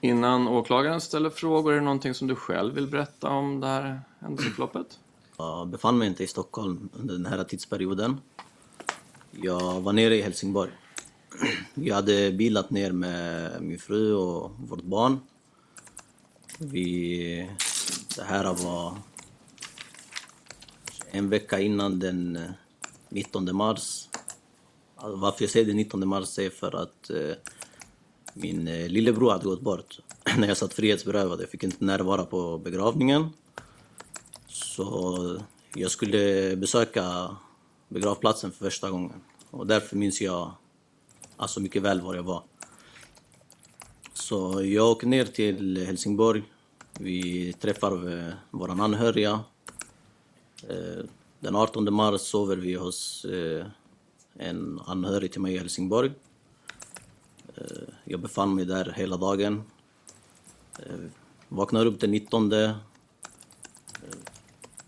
Innan åklagaren ställer frågor, är det någonting som du själv vill berätta om det här händelseförloppet? Jag befann mig inte i Stockholm under den här tidsperioden. Jag var nere i Helsingborg. Jag hade bilat ner med min fru och vårt barn. Vi, det här var en vecka innan den 19 mars. Alltså varför jag säger den 19 mars är för att eh, min eh, lillebror hade gått bort när jag satt frihetsberövad. Jag fick inte närvara på begravningen. Så jag skulle besöka begravplatsen för första gången. Och därför minns jag alltså mycket väl var jag var. Så jag åker ner till Helsingborg. Vi träffar eh, våra anhöriga. Eh, den 18 mars sover vi hos eh, en anhörig till mig i Helsingborg. Eh, jag befann mig där hela dagen. Eh, Vaknar upp den 19. Eh,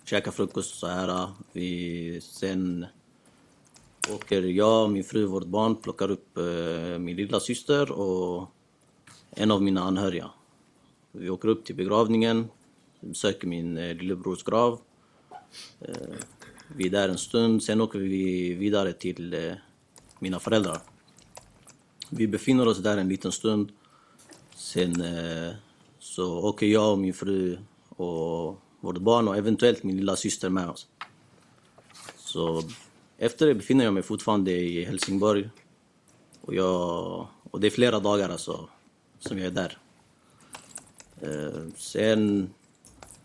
Käkar frukost så här. Vi, sen åker jag, min fru, vårt barn plockar upp min lilla syster och en av mina anhöriga. Vi åker upp till begravningen, besöker min lillebrors grav. Vi är där en stund, sen åker vi vidare till mina föräldrar. Vi befinner oss där en liten stund. Sen eh, så åker jag och min fru och vårt barn och eventuellt min lilla syster med oss. Så efter det befinner jag mig fortfarande i Helsingborg. Och, jag, och det är flera dagar alltså som jag är där. Eh, sen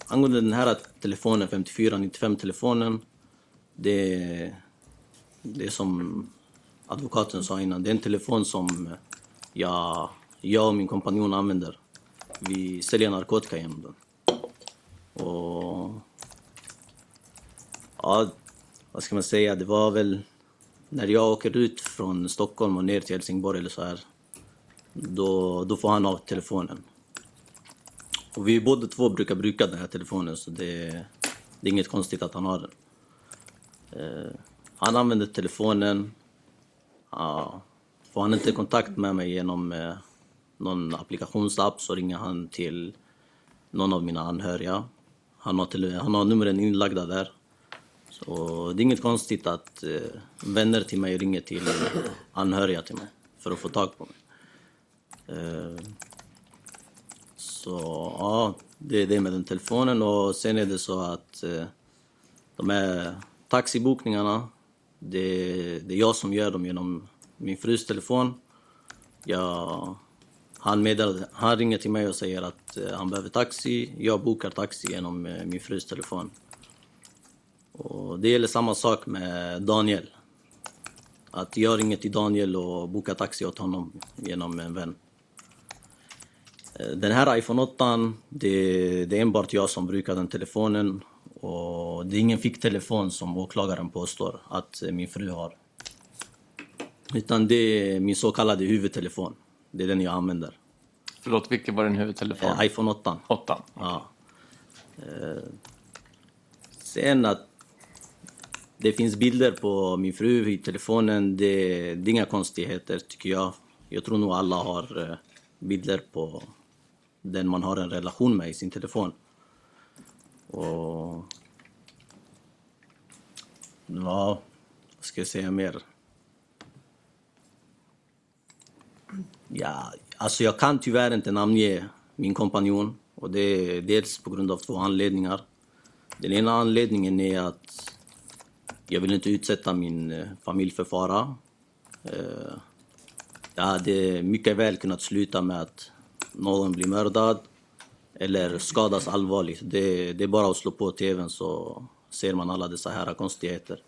angående den här telefonen, 5495-telefonen. Det, det är som advokaten sa innan, det är en telefon som eh, jag, jag och min kompanjon använder. Vi säljer narkotika genom den. Och... Ja, vad ska man säga? Det var väl när jag åker ut från Stockholm och ner till Helsingborg eller så här. Då, då får han av telefonen. Och vi båda två brukar bruka den här telefonen så det, det är inget konstigt att han har den. Eh, han använder telefonen. Ja, får han inte kontakt med mig genom eh, någon applikationsapp så ringer han till någon av mina anhöriga. Han har, till, han har numren inlagda där. Så det är inget konstigt att eh, vänner till mig ringer till anhöriga till mig för att få tag på mig. Eh, så ja, det är det med den telefonen och sen är det så att eh, de här taxibokningarna, det, det är jag som gör dem genom min frus telefon. Jag, han, meddelade, han ringer till mig och säger att eh, han behöver taxi. Jag bokar taxi genom eh, min frus telefon. Och det gäller samma sak med Daniel. Att jag ringer till Daniel och bokar taxi åt honom genom en vän. Eh, den här iPhone 8, det, det är enbart jag som brukar den telefonen. Och det är ingen ficktelefon som åklagaren påstår att eh, min fru har. Utan det är min så kallade huvudtelefon. Det är den jag använder. Förlåt, vilken var din huvudtelefon? Eh, iPhone 8. 8. Ja. Eh, sen att det finns bilder på min fru i telefonen, det, det är inga konstigheter tycker jag. Jag tror nog alla har bilder på den man har en relation med i sin telefon. Och... Ja, vad ska jag säga mer? Ja, alltså jag kan tyvärr inte namnge min kompanjon. Och det är dels på grund av två anledningar. Den ena anledningen är att jag vill inte utsätta min eh, familj för fara. Eh, det hade mycket väl kunnat sluta med att någon blir mördad eller skadas allvarligt. Det, det är bara att slå på tvn så ser man alla dessa här konstigheter.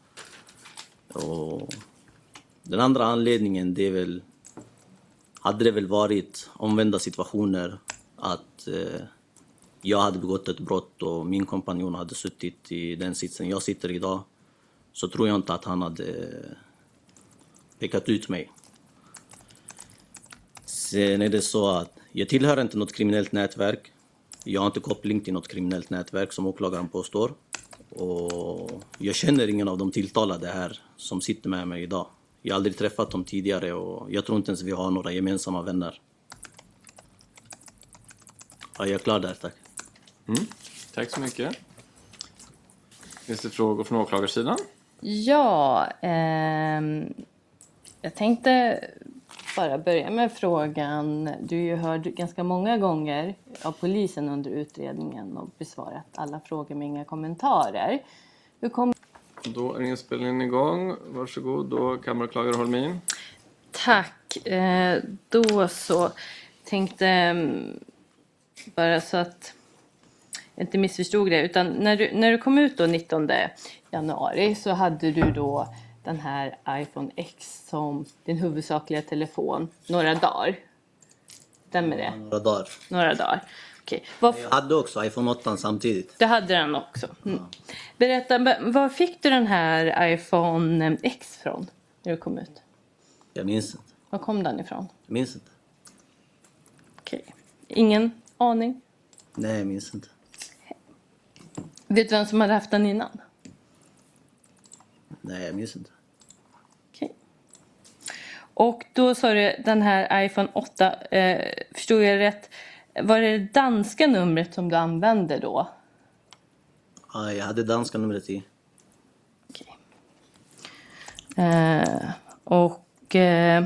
Och den andra anledningen det är väl hade det väl varit omvända situationer att eh, jag hade begått ett brott och min kompanjon hade suttit i den sitsen jag sitter idag så tror jag inte att han hade eh, pekat ut mig. Sen är det så att jag tillhör inte något kriminellt nätverk. Jag har inte koppling till något kriminellt nätverk som åklagaren påstår. Och jag känner ingen av de tilltalade här som sitter med mig idag. Jag har aldrig träffat dem tidigare och jag tror inte ens vi har några gemensamma vänner. Ja, jag är klar där, tack. Tack så mycket. Finns det frågor från åklagarsidan? Ja, ehm, jag tänkte bara börja med frågan. Du har ju hört ganska många gånger av polisen under utredningen och besvarat alla frågor med inga kommentarer. Hur kom... Då är inspelningen igång. Varsågod, då kammaråklagare Holmin. Tack. Eh, då så tänkte mm, bara så att jag inte missförstod det. Utan när du, när du kom ut då 19 januari så hade du då den här iPhone X som din huvudsakliga telefon några dagar. Stämmer det? Några dagar. Några dagar. Okej. Vad, Jag hade också iPhone 8 samtidigt. det hade den också. Mm. Berätta, b- var fick du den här iPhone X från när du kom ut? Jag minns inte. Var kom den ifrån? Jag minns inte. Okej. Ingen aning? Nej, jag minns inte. Vet du vem som hade haft den innan? Nej, jag minns inte. Och då sa du den här iPhone 8, eh, förstod jag rätt, var det det danska numret som du använde då? Ja, jag hade danska numret i. Okej. Eh, och, eh,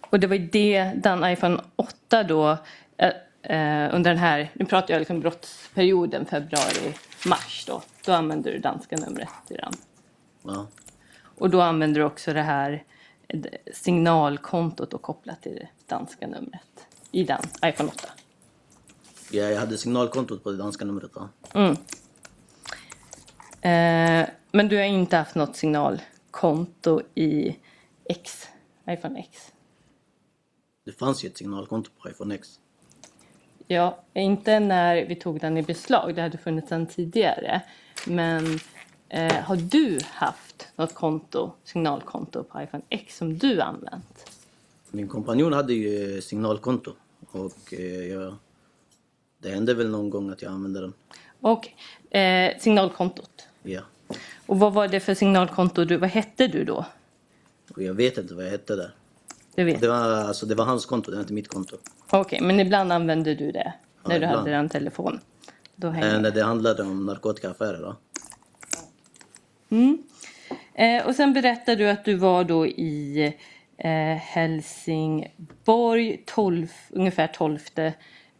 och det var ju det, den iPhone 8 då, eh, eh, under den här, nu pratar jag liksom brottsperioden februari-mars då, då använde du danska numret i den. Ja. Och då använder du också det här signalkontot och kopplat till det danska numret i den iPhone 8. ja, jag hade signalkontot på det danska numret. Ja. Eh, men du har inte haft något signalkonto i X, iPhone X? Det fanns ju ett signalkonto på iPhone X. Ja, inte när vi tog den i beslag, det hade funnits den tidigare. Men eh, har du haft något konto, signalkonto på iPhone X som du använt? Min kompanjon hade ju signalkonto och eh, jag, det hände väl någon gång att jag använde den. Och eh, signalkontot. Ja. Och vad var det för signalkonto? Du, vad hette du då? Och jag vet inte vad jag hette där. Du vet. Det var, alltså, det var hans konto, det var inte mitt konto. Okej, men ibland använde du det när du ibland. hade en telefon. Då Eh, hänger när det handlade om narkotikaaffärer. Då. Eh, Och sen berättade du att du var då i eh, Helsingborg 12, ungefär 12,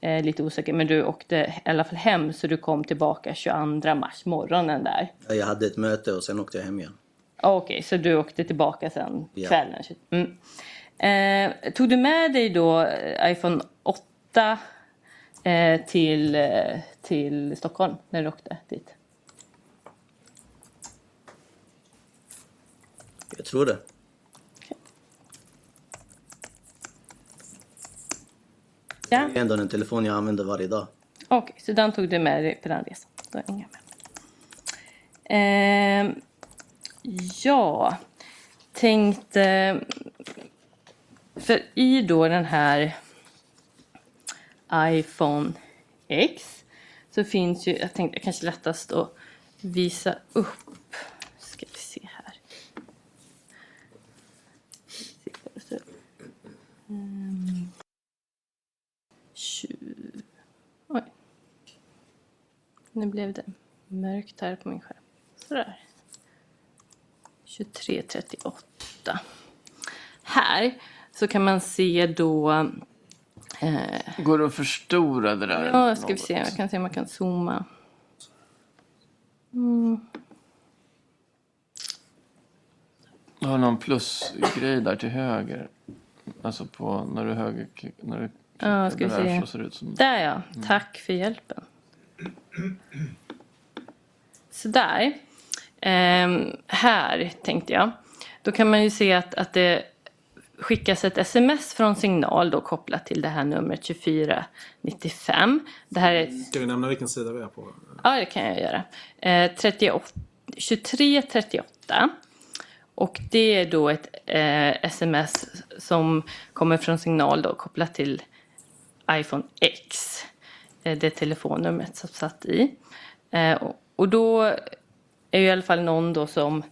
eh, lite osäker, men du åkte i alla fall hem så du kom tillbaka 22 mars, morgonen där. Ja, Jag hade ett möte och sen åkte jag hem igen. Ah, Okej, så du åkte tillbaka sen Ja. kvällen? Mm. Eh, tog du med dig då eh, iPhone 8 eh, till, eh, till Stockholm när du åkte dit? Jag tror det. Ja. Det är ändå en telefon jag använder varje dag. Okej, så den tog du med dig på den resan? Då är jag med. Ehm, ja, tänkte... För i då den här iPhone X så finns ju, jag tänkte kanske lättast att visa upp. Ska vi se här. Mm. 20. Oj. Nu blev det mörkt här på min skärm. Sådär. 2338. Här så kan man se då... Eh, Går det att förstora det där? ja, ska vi se. Jag kan se om jag kan zooma. Mm. Du har någon plusgrej där till höger. Alltså på när du höger... När du Ja, ska vi där se. så ser det ut som... Där ja. Tack för hjälpen. Sådär. Ehm, här tänkte jag. Då kan man ju se att, att det skickas ett sms från signal då kopplat till det här numret 2495. Det här är Ska vi nämna vilken sida vi är på? Ja, det kan jag göra. Eh, 38, 2338. Och det är då ett eh, sms som kommer från signal då kopplat till iPhone X. Eh, det telefonnumret som satt i. Eh, och, då är ju i alla fall någon då som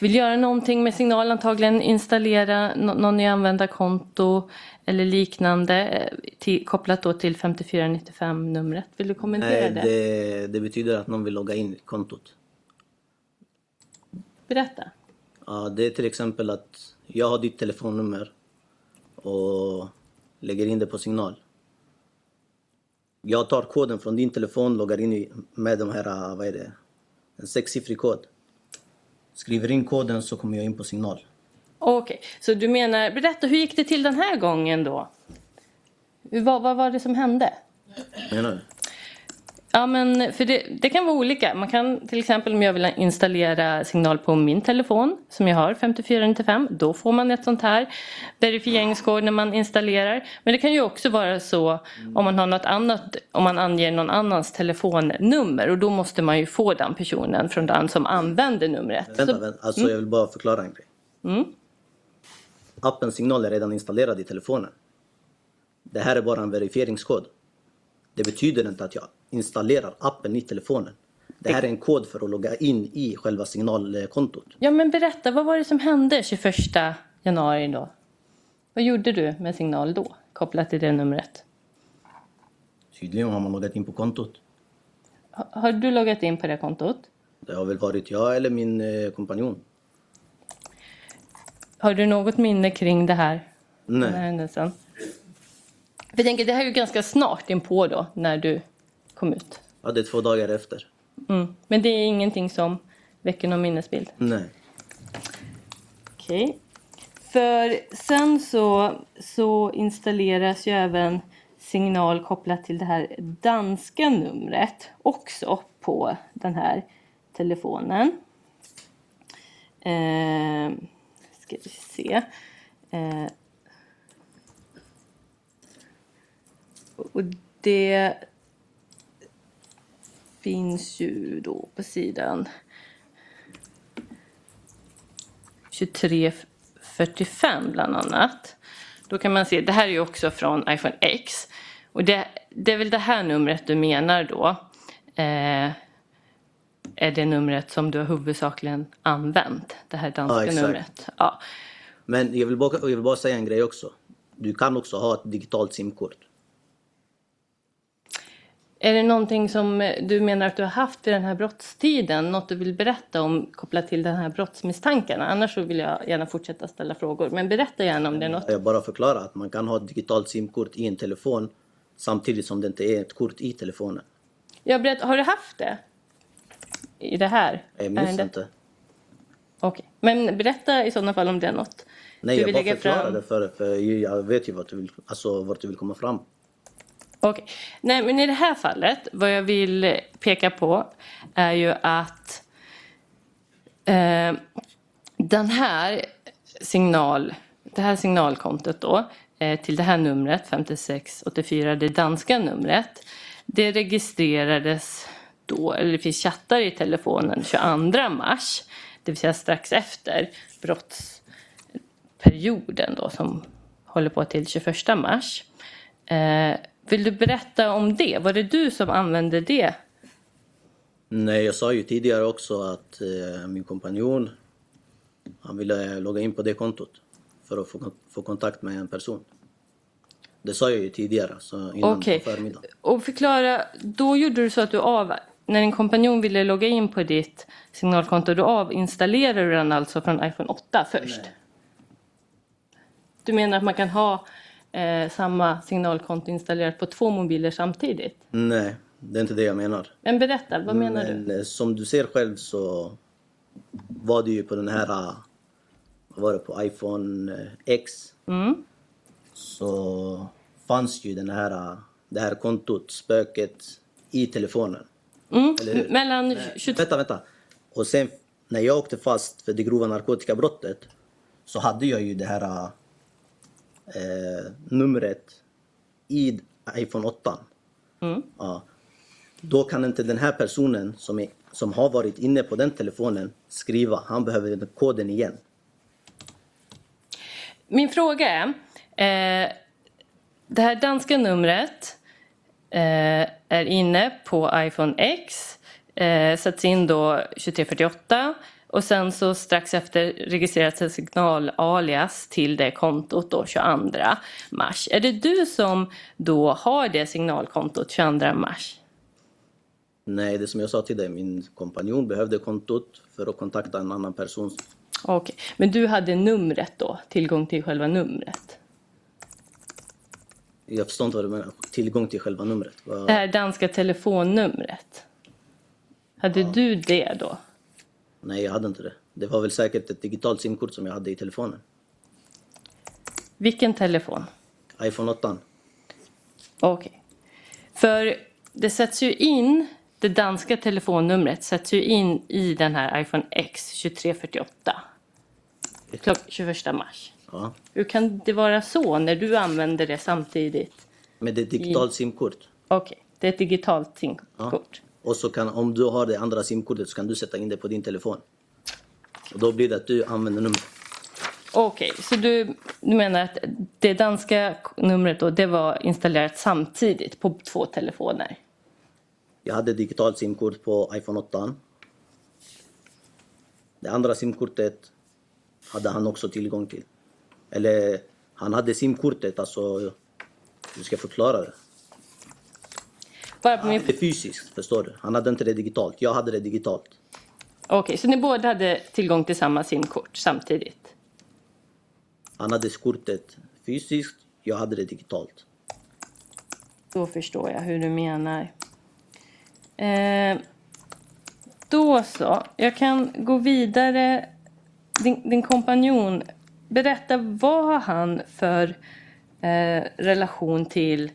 vill göra någonting med signal, antagligen installera nå- någon i användarkonto eller liknande eh, till, kopplat då till 5495-numret. Vill du kommentera det? det, det betyder att någon vill logga in kontot. Berätta. Ja, det är till exempel att jag har ditt telefonnummer och lägger in det på signal. Jag tar koden från din telefon, loggar in med de här, vad är det, en sexsiffrig kod. Skriver in koden så kommer jag in på signal. Okej, så du menar, berätta hur gick det till den här gången då? Vad, vad var det som hände? Menar du? Ja, men för det, det kan vara olika. Man kan till exempel om jag vill installera signal på min telefon som jag har 5495. Då får man ett sånt här verifieringskod när man installerar. Men det kan ju också vara så om man har något annat, om man anger någon annans telefonnummer och då måste man ju få den personen från den som använder numret. Vänta, vänta. Alltså jag vill bara förklara en grej. Mm. Appen Signal är redan installerad i telefonen. Det här är bara en verifieringskod. Det betyder inte att jag installerar appen i telefonen. Det här är en kod för att logga in i själva signalkontot. Ja, men berätta, vad var det som hände 21 januari då? Vad gjorde du med signal då, kopplat till det numret? Tydligen har man loggat in på kontot. Ha- Har du loggat in på det kontot? Det har väl varit jag eller min eh, kompanjon. Har du något minne kring det här? Den här Nej. händelsen? För jag tänker, det här är ju ganska snart inpå då, när du kom ut. Ja, det är två dagar efter. Mm. Men det är ingenting som väcker någon minnesbild? Nej. Okej. För sen så, så installeras ju även signal kopplat till det här danska numret också på den här telefonen. Eh, ska vi se. Eh, och det finns ju då på sidan 2345 bland annat. Då kan man se, det här är ju också från iPhone X. Och det, det är väl det här numret du menar då. Eh, är det numret som du har huvudsakligen använt. Det här danska Ja, numret. Ja. Men jag vill, bara, jag vill bara säga en grej också. Du kan också ha ett digitalt simkort. Är det någonting som du menar att du har haft vid den här brottstiden? Något du vill berätta om kopplat till den här brottsmisstankarna? Annars så vill jag gärna fortsätta ställa frågor. Men berätta gärna om det är något. Jag bara förklara att man kan ha ett digitalt simkort i en telefon samtidigt som det inte är ett kort i telefonen. Jag berätt, har du haft det? I det här Jag minns ärendet? inte. Okej. Men berätta i sådana fall om det är något Nej, jag bara förklarar fram. det för, för jag vet ju vart du vill, alltså, vart du vill komma fram. Okay. Nej, men i det här fallet, vad jag vill peka på är ju att eh, den här signal, det här signalkontot då, eh, till det här numret, 5684, det danska numret, det registrerades då, eller det finns chattar i telefonen 22 mars. det vill säga strax efter brottsperioden då som håller på till 21 mars. Eh, vill du berätta om det? Var det du som använde det? Nej, jag sa ju tidigare också att eh, min kompanjon, han ville logga in på det kontot för att få, få kontakt med en person. Det sa jag ju tidigare, så innan på förmiddagen. Och förklara, då gjorde du så att du av... När din kompanjon ville logga in på ditt signalkonto, då avinstallerade du den alltså från iPhone 8 först? Du menar att man kan ha eh, samma signalkonto installerat på två mobiler samtidigt? Nej, det är inte det jag menar. Men berätta, vad menar du? Men eh, som du ser själv så var det ju på den här, eh, vad var det, på iPhone eh, X. Mm. Så fanns ju den här, det här kontot, spöket, i telefonen. Mm. Mellan 22... Vänta, vänta. Och sen när jag åkte fast för det grova narkotikabrottet så hade jag ju det här eh, numret i iPhone 8. Ja. Då kan inte den här personen som, är, som har varit inne på den telefonen skriva. Han behöver den koden igen. Min fråga är, eh, det här danska numret eh, är inne på iPhone X, eh, sätts in då 2348 och sen så strax efter registreras ett signalalias till det kontot då 22 mars. Är det du som då har det signalkontot 22 mars? Nej, det som jag sa till dig, min kompanjon behövde kontot för att kontakta en annan person. Okej, men du hade numret då, tillgång till själva numret? Jag förstår inte vad du menar. Tillgång till själva numret. Vad- Det här danska telefonnumret. Hade du det då? Nej, jag hade inte det. Det var väl säkert ett digitalt simkort som jag hade i telefonen. Vilken telefon? iPhone 8. Okej. För det sätts ju in, det danska telefonnumret sätts ju in i den här iPhone X 2348. Klock 21 mars. Ja. Hur kan det vara så när du använder det samtidigt? Med ett digitalt simkort. Okej, det är ett digitalt SIM-kort. Och så kan, om du har det andra simkortet så kan du sätta in det på din telefon. Och då blir det att du använder numret. Okej, så du, du menar att det danska numret då, det var installerat samtidigt på två telefoner? Jag hade digitalt simkort på iPhone 8. Det andra simkortet hade han också tillgång till. Eller han hade simkortet, alltså... Hur ska jag förklara det? Bara på min... Det är fysiskt, förstår du? Han hade inte det digitalt. Jag hade det digitalt. Okej, så ni båda hade tillgång till samma simkort samtidigt? Han hade kortet fysiskt, jag hade det digitalt. Då förstår jag hur du menar. Eh, då så. Jag kan gå vidare. Din, din kompanjon, berätta vad har han för eh, relation till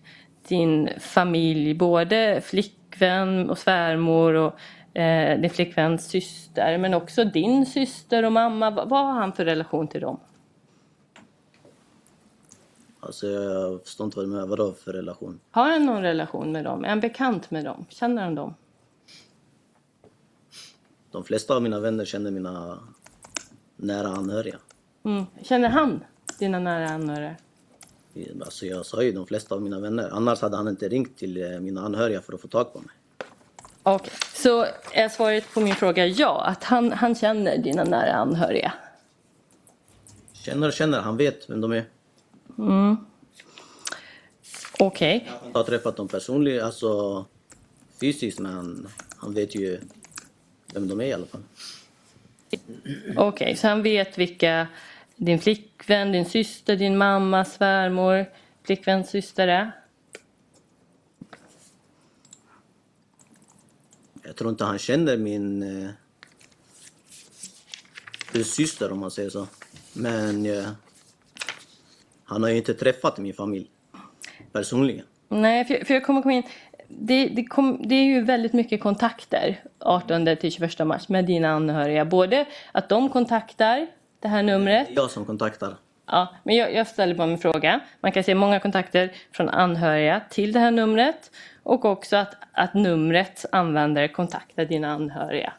din familj? Både flickvän och svärmor och eh, din flickväns syster men också din syster och mamma. Vad, vad har han för relation till dem? Alltså jag förstår inte vad du menar. Vadå för relation? Har han någon relation med dem? Är han bekant med dem? Känner han dem? De flesta av mina vänner känner mina nära anhöriga. Mm. Känner han dina nära anhöriga? Alltså jag sa ju de flesta av mina vänner. Annars hade han inte ringt till eh, mina anhöriga för att få tag på mig. Okej, så är svaret på min fråga ja, att han, han känner dina nära anhöriga? Känner och känner, han vet vem de är. Okej, Jag har träffat dem personligen, alltså fysiskt, men han vet ju vem de är i alla fall. okej, så han vet vilka din flickvän, din syster, din mamma, svärmor, flickväns syster är? Jag tror inte han känner min eh, syster om man säger så. Men eh, han har ju inte träffat min familj personligen. Nej, för, för jag kommer komma in. Det, det, kom, det är ju väldigt mycket kontakter 18 till 21 mars med dina anhöriga. Både att de kontaktar det här numret Det är jag som kontaktar. Ja, men jag, jag ställer bara en fråga. Man kan se många kontakter från anhöriga till det här numret och också att, att numrets användare kontaktar dina anhöriga.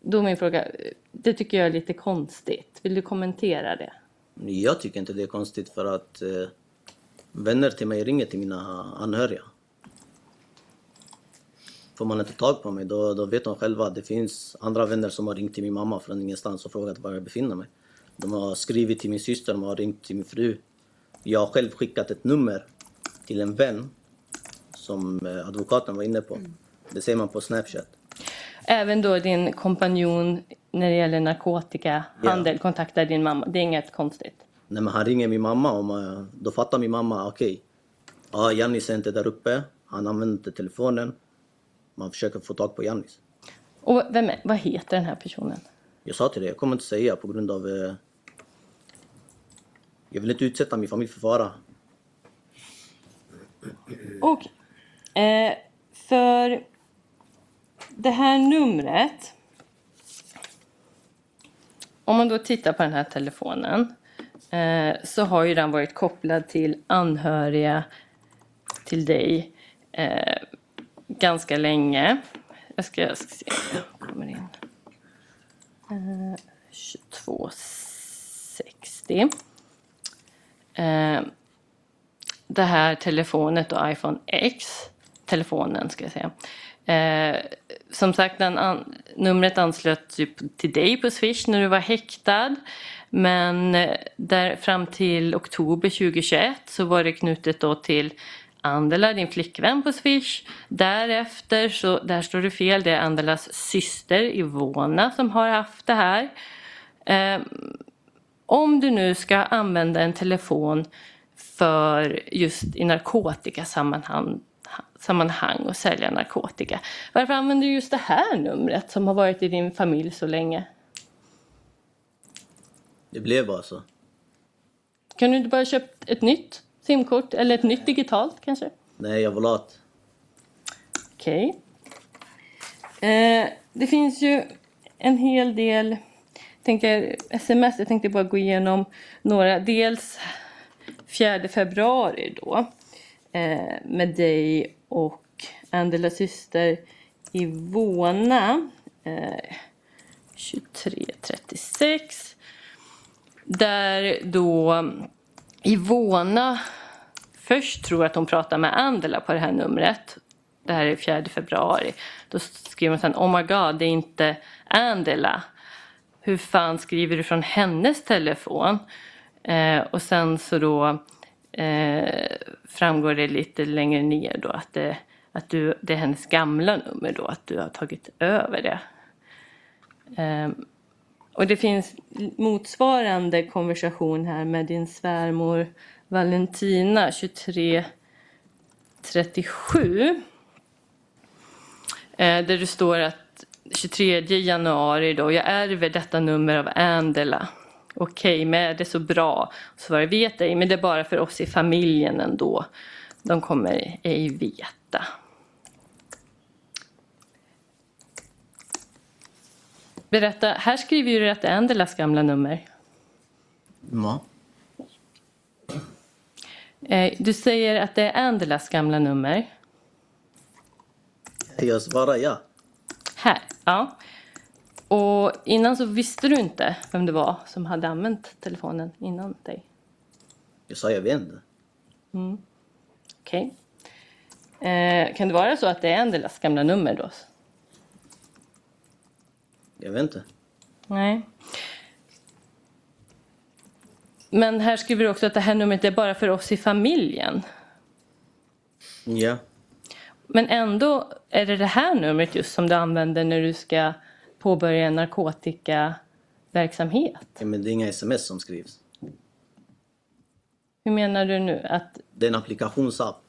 då min fråga, det tycker jag är lite konstigt. Vill du kommentera det? Jag tycker inte det är konstigt för att eh, vänner till mig ringer till mina anhöriga. Får man inte tag på mig då, då vet de själva att det finns andra vänner som har ringt till min mamma från ingenstans och frågat var jag befinner mig. De har skrivit till min syster, de har ringt till min fru. Jag har själv skickat ett nummer till en vän som eh, advokaten var inne på. Det ser man på Snapchat. Även då din kompanjon när det gäller narkotikahandel kontaktar din mamma. Det är inget konstigt. När man han ringer min mamma, och man, då fattar min mamma, okej. ja, Jannis är inte där uppe, han använder inte telefonen. Man försöker få tag på Jannis. Och vem är, vad heter den här personen? Jag sa till dig, jag kommer inte säga på grund av... Eh, jag vill inte utsätta min familj för fara. Okej. Eh, för det här numret. Om man då tittar på den här telefonen. Eh, så har ju den varit kopplad till anhöriga till dig eh, ganska länge. Jag ska, jag ska se om jag kommer in. Eh, 2260. Eh, det här telefonet och iPhone X, telefonen ska jag säga. Eh, som sagt, den an, numret anslöt ju till dig på Swish när du var häktad. Men eh, där, fram till oktober 2021 så var det knutet då till Andela, din flickvän på Swish. Därefter, så, där står det fel, det är Andelas syster Ivona som har haft det här. Eh, om du nu ska använda en telefon för just i narkotikasammanhang sammanhang och sälja narkotika. Varför använder du just det här numret som har varit i din familj så länge? Det blev bara så. Kan du inte bara köpt ett nytt simkort eller ett nytt digitalt kanske? Nej, jag var lat. Okej. Eh, det finns ju en hel del jag tänker, sms. Jag tänkte bara gå igenom några. Dels 4 februari då eh, med dig och Andela syster Ivona. Eh, 23.36. Där då Ivona först tror att hon pratar med Andela på det här numret. Det här är 4 februari. Då skriver hon sen Oh my god, det är inte Andela. Hur fan skriver du från hennes telefon? Eh, och sen så då eh, framgår det lite längre ner då att, det, att du, det är hennes gamla nummer då, att du har tagit över det. Eh, och det finns motsvarande konversation här med din svärmor Valentina 2337. Eh, där det står att 23 januari då, jag ärver detta nummer av Andela. Okej, okay, men är det så bra? Så vet ej, men det är bara för oss i familjen ändå. De kommer ej veta. Berätta, här skriver du att det är Andelas gamla nummer. Ja. Eh, du säger att det är Andelas gamla nummer. Jag svarar ja. Här, ja. Och innan så visste du inte vem det var som hade använt telefonen innan dig? Jag sa jag vet inte. Mm. Okej. Okay. Eh, kan det vara så att det är Andelas gamla nummer då? Jag vet inte. Nej. Men här skriver du också att det här numret är bara för oss i familjen. Ja. Men ändå är det det här numret just som du använder när du ska påbörja en narkotikaverksamhet? Ja, men det är inga sms som skrivs. Hur menar du nu? Att... Det är en applikationsapp.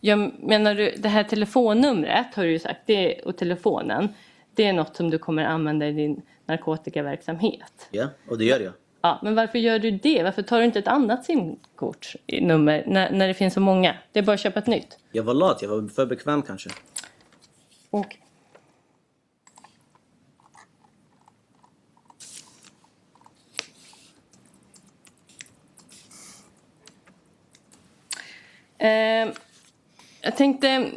Jag menar du, det här telefonnumret har du ju sagt, det, och telefonen, det är något som du kommer använda i din narkotikaverksamhet. Ja, och det gör jag. Ja, men varför gör du det? Varför tar du inte ett annat simkortsnummer när, när det finns så många? Det är bara att köpa ett nytt. Jag var lat, jag var för bekväm kanske. Okej. Eh, jag tänkte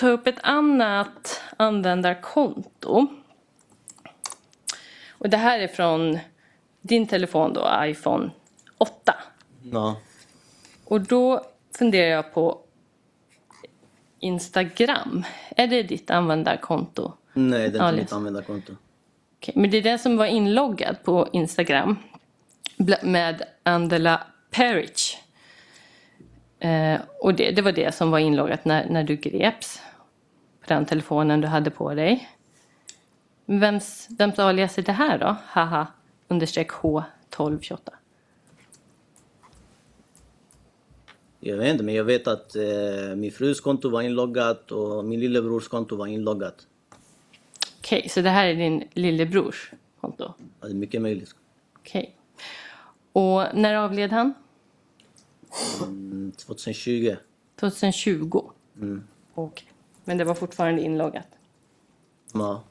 ta upp ett annat användarkonto. Och det här är från din telefon då, iPhone 8. Ja. Och då funderar jag på Instagram. Är det ditt användarkonto? Nej, det är inte Ja, mitt användarkonto. Okej, men det är det som var inloggad på Instagram med Andela Peric. Eh, och det, det var det som var inloggat när, när du greps den telefonen du hade på dig. Vems, vems alias är det här då? Haha, understreck H1228. Jag vet inte, men jag vet att eh, min frus konto var inloggat och min lillebrors konto var inloggat. Okej, så det här är din lillebrors konto? Ja, Det är mycket möjligt. Okej. Och när avled han? Mm, 2020. 2020? Okej. Men det var fortfarande inloggat? Ja.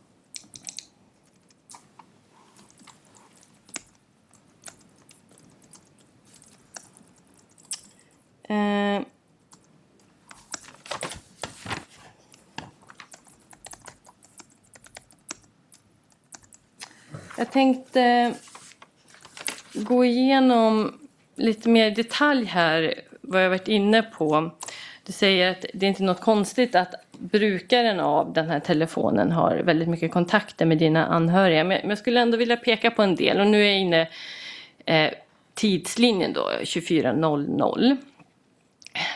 Eh, jag tänkte gå igenom lite mer i detalj här vad jag varit inne på. Du säger att det är inte något konstigt att brukaren av den här telefonen har väldigt mycket kontakter med dina anhöriga. Men jag skulle ändå vilja peka på en del och nu är jag inne eh, tidslinjen då, 24.00.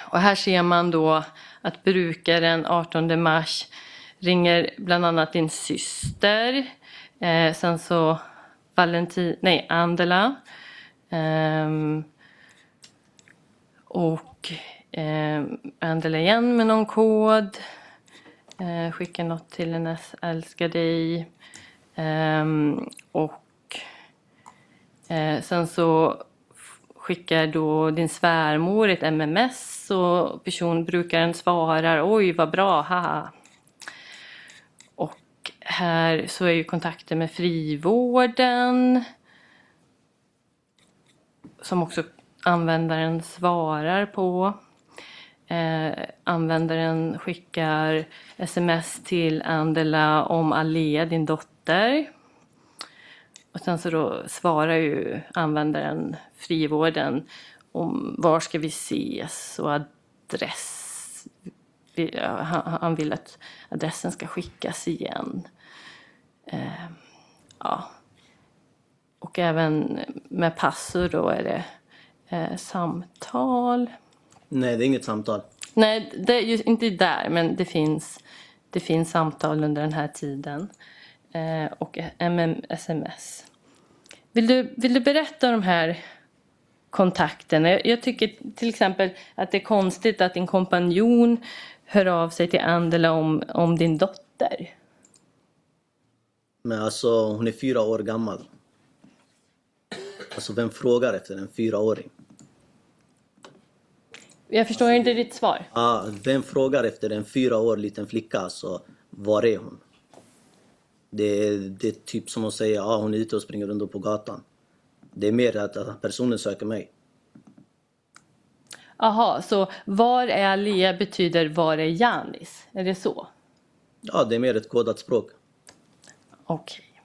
Och här ser man då att brukaren 18 mars ringer bland annat din syster. Eh, sen så Valentin, nej Andela. Ehm, och eh, Andela igen med någon kod. Eh, skickar något till hennes älskar dig. Ehm, och eh, sen så skickar då din svärmor ett MMS och personbrukaren svarar oj vad bra, haha. Och här så är ju kontakten med frivården som också användaren svarar på. Eh, användaren skickar sms till Andela om Alia, din dotter. Och sen så då svarar ju användaren frivården om var ska vi ses och adress. Vi- ja, Han vill att adressen ska skickas igen. Eh, ja. Och även med passor då är det eh, samtal. Nej, det är inget samtal. Nej, det är inte där, men det finns, det finns samtal under den här tiden. Eh, och MM, sms. Vill du, vill du berätta om de här kontakterna? Jag, jag tycker till exempel att det är konstigt att din kompanjon hör av sig till Andela om, om din dotter. Men alltså, hon är fyra år gammal. Alltså, vem frågar efter en fyraåring? Jag förstår inte ditt svar. Ah, vem frågar efter en fyra år liten flicka? Alltså, var är hon? Det, är- det är typ som att säga ah, hon är ute och springer runt på gatan. Det är mer att, att personen söker mig. Aha, så var är Alia betyder var är Janis? Är det så? Ja, det är mer ett kodat språk. Okej.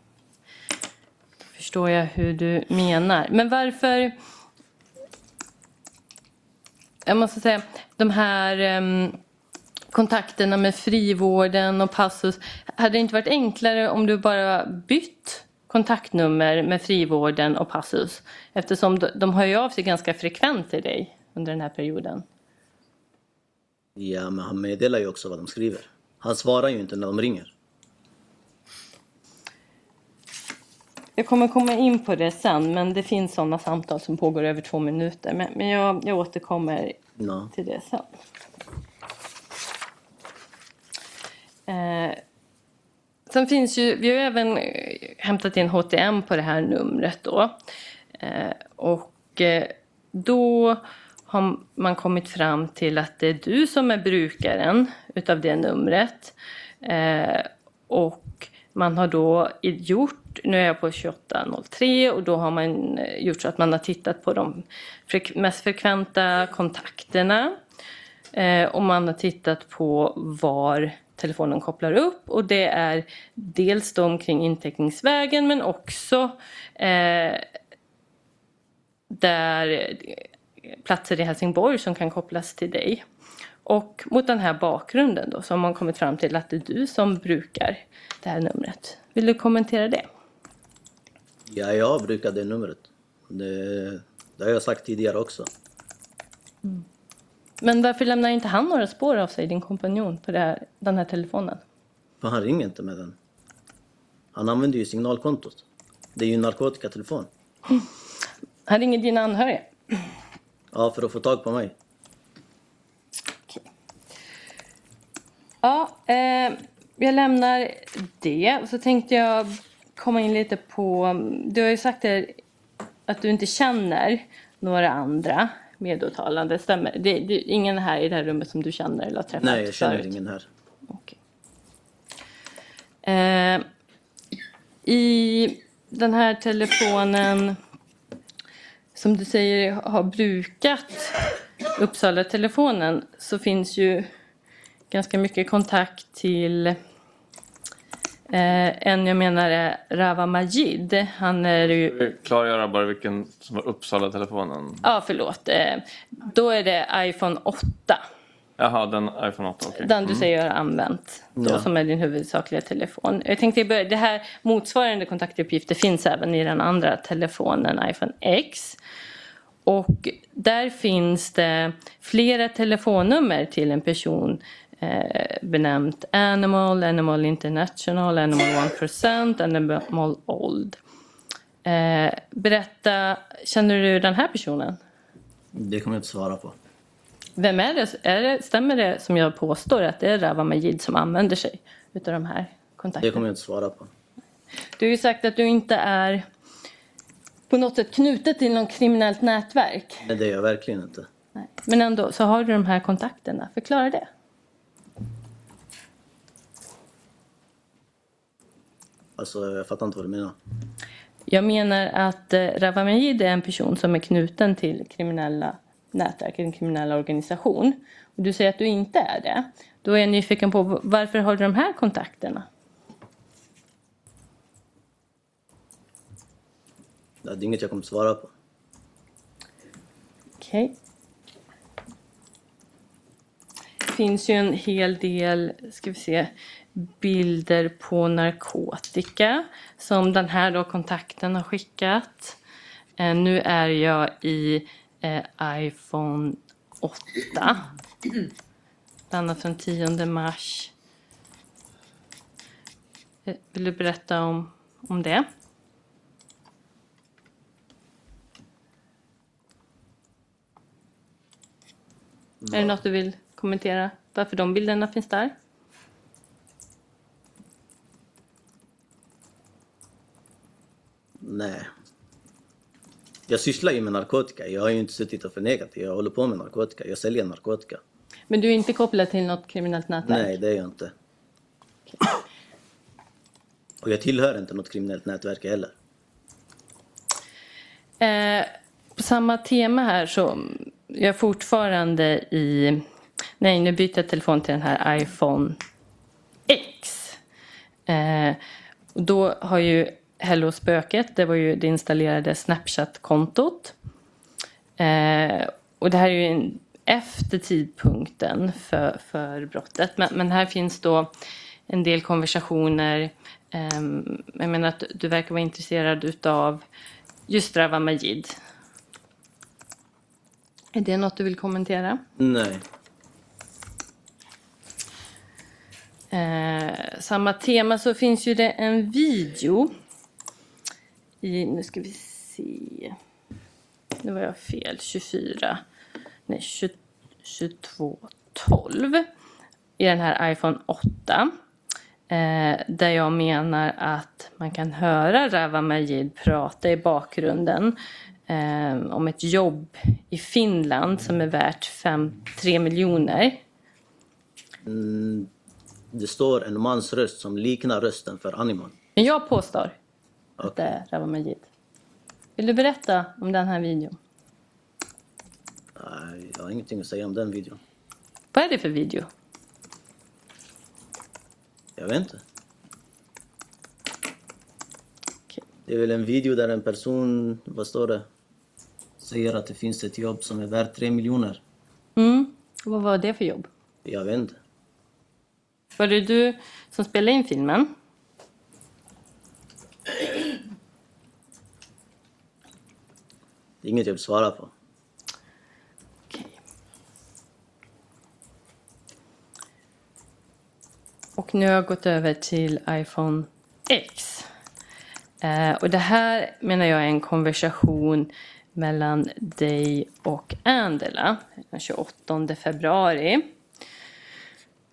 Då förstår jag hur du menar. Men varför... Jag måste säga, de här um, kontakterna med frivården och Passus. Hade det inte varit enklare om du bara bytt kontaktnummer med frivården och Passus? Eftersom de, de hör ju av sig ganska frekvent till dig under den här perioden. Ja, men han meddelar ju också vad de skriver. Han svarar ju inte när de ringer. Jag kommer komma in på det sen, men det finns sådana samtal som pågår över två minuter. Men, men jag, jag återkommer Ja. till det sen. Eh, sen finns ju, vi har även eh, hämtat in HTM på det här numret då. Eh, och eh, då har man kommit fram till att det är du som är brukaren utav det numret. Eh, och man har då i- gjort, nu är jag på 2803 och då har man eh, gjort så att man har tittat på de frek- mest frekventa kontakterna. Eh, och man har tittat på var telefonen kopplar upp och det är dels de kring inteckningsvägen men också eh, där eh, platser i Helsingborg som kan kopplas till dig. Och mot den här bakgrunden då så har man kommit fram till att det är du som brukar det här numret. Vill du kommentera det? Ja, jag brukar det numret. Det, det har jag sagt tidigare också. Men varför lämnar inte han några spår av sig, din kompanjon, på här, den här telefonen? För han ringer inte med den. Han använder ju signalkontot. Det är ju en narkotikatelefon. Han ringer dina anhöriga. Ja, för att få tag på mig. Ja, eh, jag lämnar det. Och så tänkte jag komma in lite på... Du har ju sagt det, att du inte känner några andra medåtalande. Stämmer det? Det är ingen här i det här rummet som du känner eller har träffat Nej, jag känner förut? ingen här. Okej. Eh, I den här telefonen som du säger har brukat Uppsala-telefonen så finns ju ganska mycket kontakt till eh, en jag menar är Rava Majid. Han är ju Klargöra bara vilken som var Uppsala-telefonen. Ja, förlåt. Eh, då är det iPhone 8. Jaha, den iPhone 8, okej. Den du säger har använt. Då, Ja. Som är din huvudsakliga telefon. Jag tänkte börja, det här motsvarande kontaktuppgifter finns även i den andra telefonen, iPhone X. Och där finns det flera telefonnummer till en person benämnt Animal, Animal International, Animal 1%, Animal Old. Eh, berätta, känner du den här personen? Det kommer jag inte svara på. Vem är det? Är det? Stämmer det som jag påstår att det är Rawa Majid som använder sig utav de här Det kontakterna? kommer jag inte svara på. Du har ju sagt att du inte är på något sätt knutet till något kriminellt nätverk. Nej, det är jag verkligen inte. Nej. Men ändå så har du de här kontakterna. Förklara det. Alltså, jag fattar inte vad du menar. Jag menar att eh, Rawa Majid är en person som är knuten till kriminella nätverk, en kriminell organisation. Och du säger att du inte är det. Då är jag nyfiken på varför har du de här kontakterna? Det är inget jag kommer svara på. Okej. Det finns ju en hel del, ska vi se, bilder på narkotika som den här då kontakten har skickat. Eh, nu är jag i eh, iPhone 8. Denna från 10 mars. Eh, vill du berätta om, om det? Är det något du vill kommentera? Varför de bilderna finns där? Nej. Jag sysslar ju med narkotika. Jag har ju inte suttit och förnekat det. Jag håller på med narkotika. Jag säljer narkotika. Men du är inte kopplad till något kriminellt nätverk? Nej, det är jag inte. Och jag tillhör inte något kriminellt nätverk heller. Eh, på samma tema här så jag är fortfarande i... Nej, nu byter jag telefon till den här iPhone X. Eh, och då har ju Hello Spöket, det var ju det installerade Snapchat-kontot. Eh, och det här är ju en, efter tidpunkten för, för brottet. Men, men här finns då en del konversationer. ehm, jag menar att du verkar vara intresserad utav just Rawa Majid. Är det något du vill kommentera? Nej. Eh, samma tema så finns ju det en video. I, nu ska vi se. Nu var jag fel. 24. Nej, 20, 22. 12. I den här iPhone 8. Eh, där jag menar att man kan höra Rawa Majid prata i bakgrunden eh, om ett jobb i Finland som är värt 5, 3 miljoner. Det står en mans röst som liknar rösten för Animal. Men jag påstår är Rawa Majid. Vill du berätta om den här videon? Nej, jag har ingenting att säga om den videon. Vad är det för video? Jag vet inte. Okej. Det är väl en video där en person, vad står det? Säger att det finns ett jobb som är värt tre miljoner. Mm. Vad var det för jobb? Jag vet inte. Var det du som spelade in filmen? Det är inget jag vill svara på. Okej. Och nu har jag gått över till iPhone X. Eh, och det här menar jag är en konversation mellan dig och Angela den 28 februari.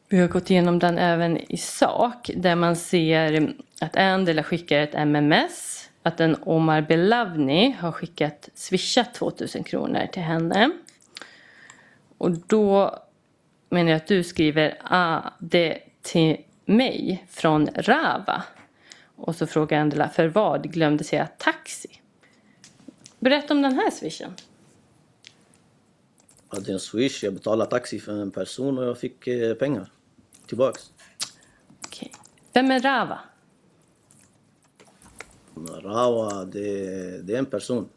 Vi har gått igenom den även i sak där man ser att Angela skickar ett MMS. Att en Omar Belavni har skickat swishat 2000 kronor till henne. Och då menar jag att du skriver ah, det till mig från Rava. Och så frågar Angela för vad glömde säga taxi. Berätta om den här swishen. Jag hade en swish, jag betalade taxi för en person och jag fick eh, pengar tillbaks. Okej. Vem är Rava? Rawa, det, det är en person.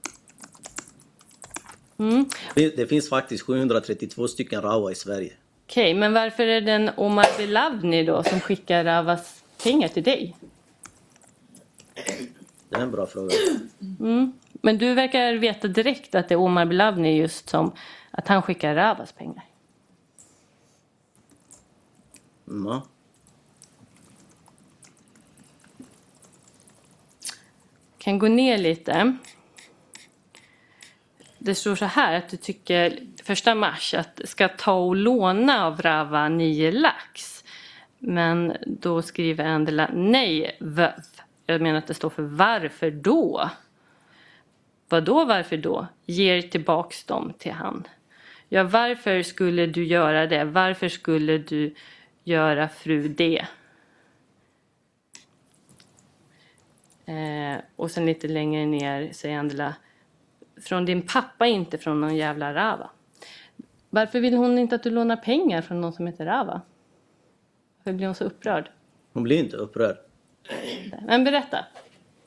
Mm. Det, det finns faktiskt 732 stycken Rawa i Sverige. Okej, men varför är det en Omar Belavni då som skickar Ravas pengar till dig? Det är en bra fråga. Men du verkar veta direkt att det är Omar Belavni just som att han skickar Ravas pengar. Mm, kan gå ner lite. Det står så här att du tycker första mars att ska ta och låna av Rava 9 lax. Men då skriver Angela nej, vöv. Jag menar att det står för varför då? Vad då varför då? Ger tillbaks dem till han. Ja, varför skulle du göra det? Varför skulle du göra fru det? Eh, och sen lite längre ner säger Angela från din pappa, inte från någon jävla Rava. Varför vill hon inte att du lånar pengar från någon som heter Rava? Varför blir hon så upprörd? Hon blir inte upprörd. Men berätta,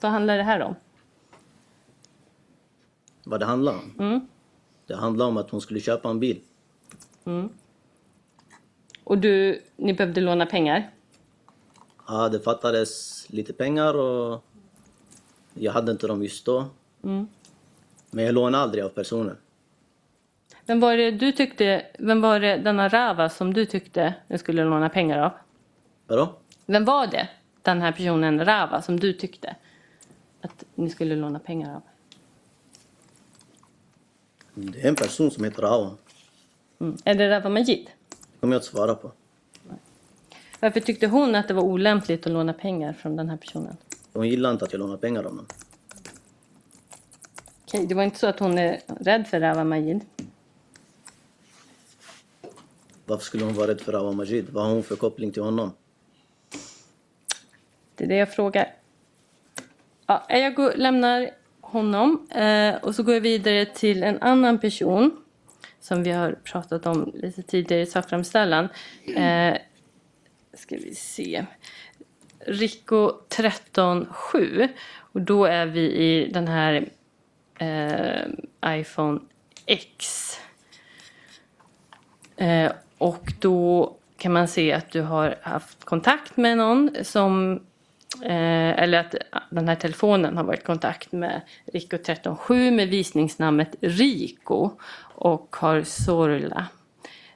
vad handlar det här om? Vad det handlar om? Mm. Det handlar om att hon skulle köpa en bil. Och du, ni behövde låna pengar? Ja, det fattades lite pengar och jag hade inte dem just då. Men jag lånade aldrig av personen. Vem var det du tyckte, vem var det denna Rava som du tyckte du skulle låna pengar av? Vadå? Vem var det, den här personen Rava, som du tyckte att ni skulle låna pengar av? Det är en person som heter Awan. Mm. Är det Rava Majid? Det kommer jag inte svara på. Varför tyckte hon att det var olämpligt att låna pengar från den här personen? Hon gillar inte att jag lånar pengar av honom. Okej, det var inte så att hon är rädd för Rava Majid? Varför skulle hon vara rädd för Awan Majid? Vad har hon för koppling till honom? Det är det jag frågar. Ja, jag går, lämnar honom eh, och så går jag vidare till en annan person som vi har pratat om lite tidigare i sakframställan. Eh, ska vi se. Rico 137 och då är vi i den här eh, iPhone X. Eh, och då kan man se att du har haft kontakt med någon som eh, eller att den här telefonen har varit i kontakt med Rico 137 med visningsnamnet Rico och har Sorla.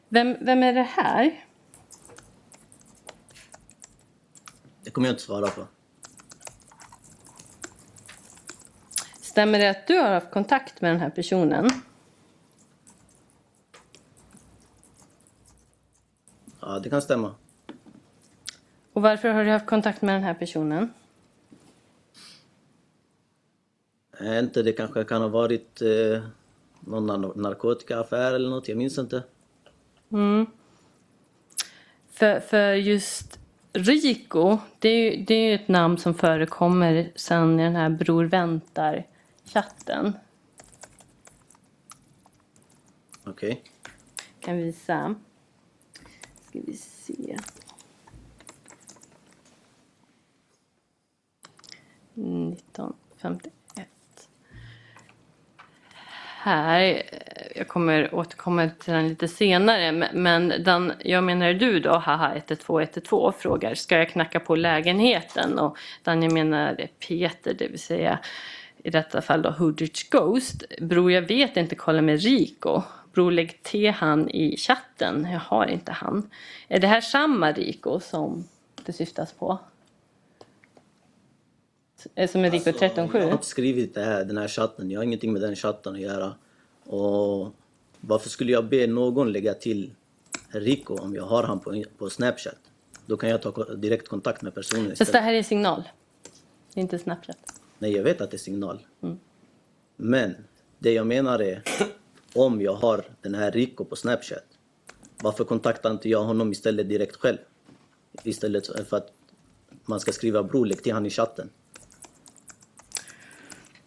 Vem, vem är det här? Det kommer jag inte svara på. Stämmer det att du har haft kontakt med den här personen? Ja, det kan stämma. Och varför har du haft kontakt med den här personen? Är inte det kanske kan ha varit eh, någon nar- narkotikaaffär eller något? Jag minns inte. För, för just Rico, det är, det är ett namn som förekommer sen i den här Bror väntar-chatten. Okej. Okay. Kan visa. Ska vi se. Nitton här, eh, jag kommer återkomma till den lite senare, men- den, jag menar du då, haha 112 frågar, ska jag knacka på lägenheten? Och den jag menar är Peter, det vill säga i detta fall då Hoodrich Ghost. Bror, jag vet inte, kolla med Rico. Bror, lägg till han i chatten. Jag har inte han. Är det här samma Rico som det syftas på? Eh, Som är Rico Jag har 137? inte skrivit det här, den här chatten. Jag har ingenting med den chatten att göra. Och varför skulle jag be någon lägga till Rico om jag har han på, på Snapchat? Då kan jag ta direkt kontakt med personen Fast det istället. här är signal. Det är inte Snapchat. Nej, jag vet att det är signal. Men det jag menar är, om jag har den här Rico på Snapchat, varför kontaktar inte jag honom istället direkt själv? Istället för att man ska skriva bror, lägg till han i chatten.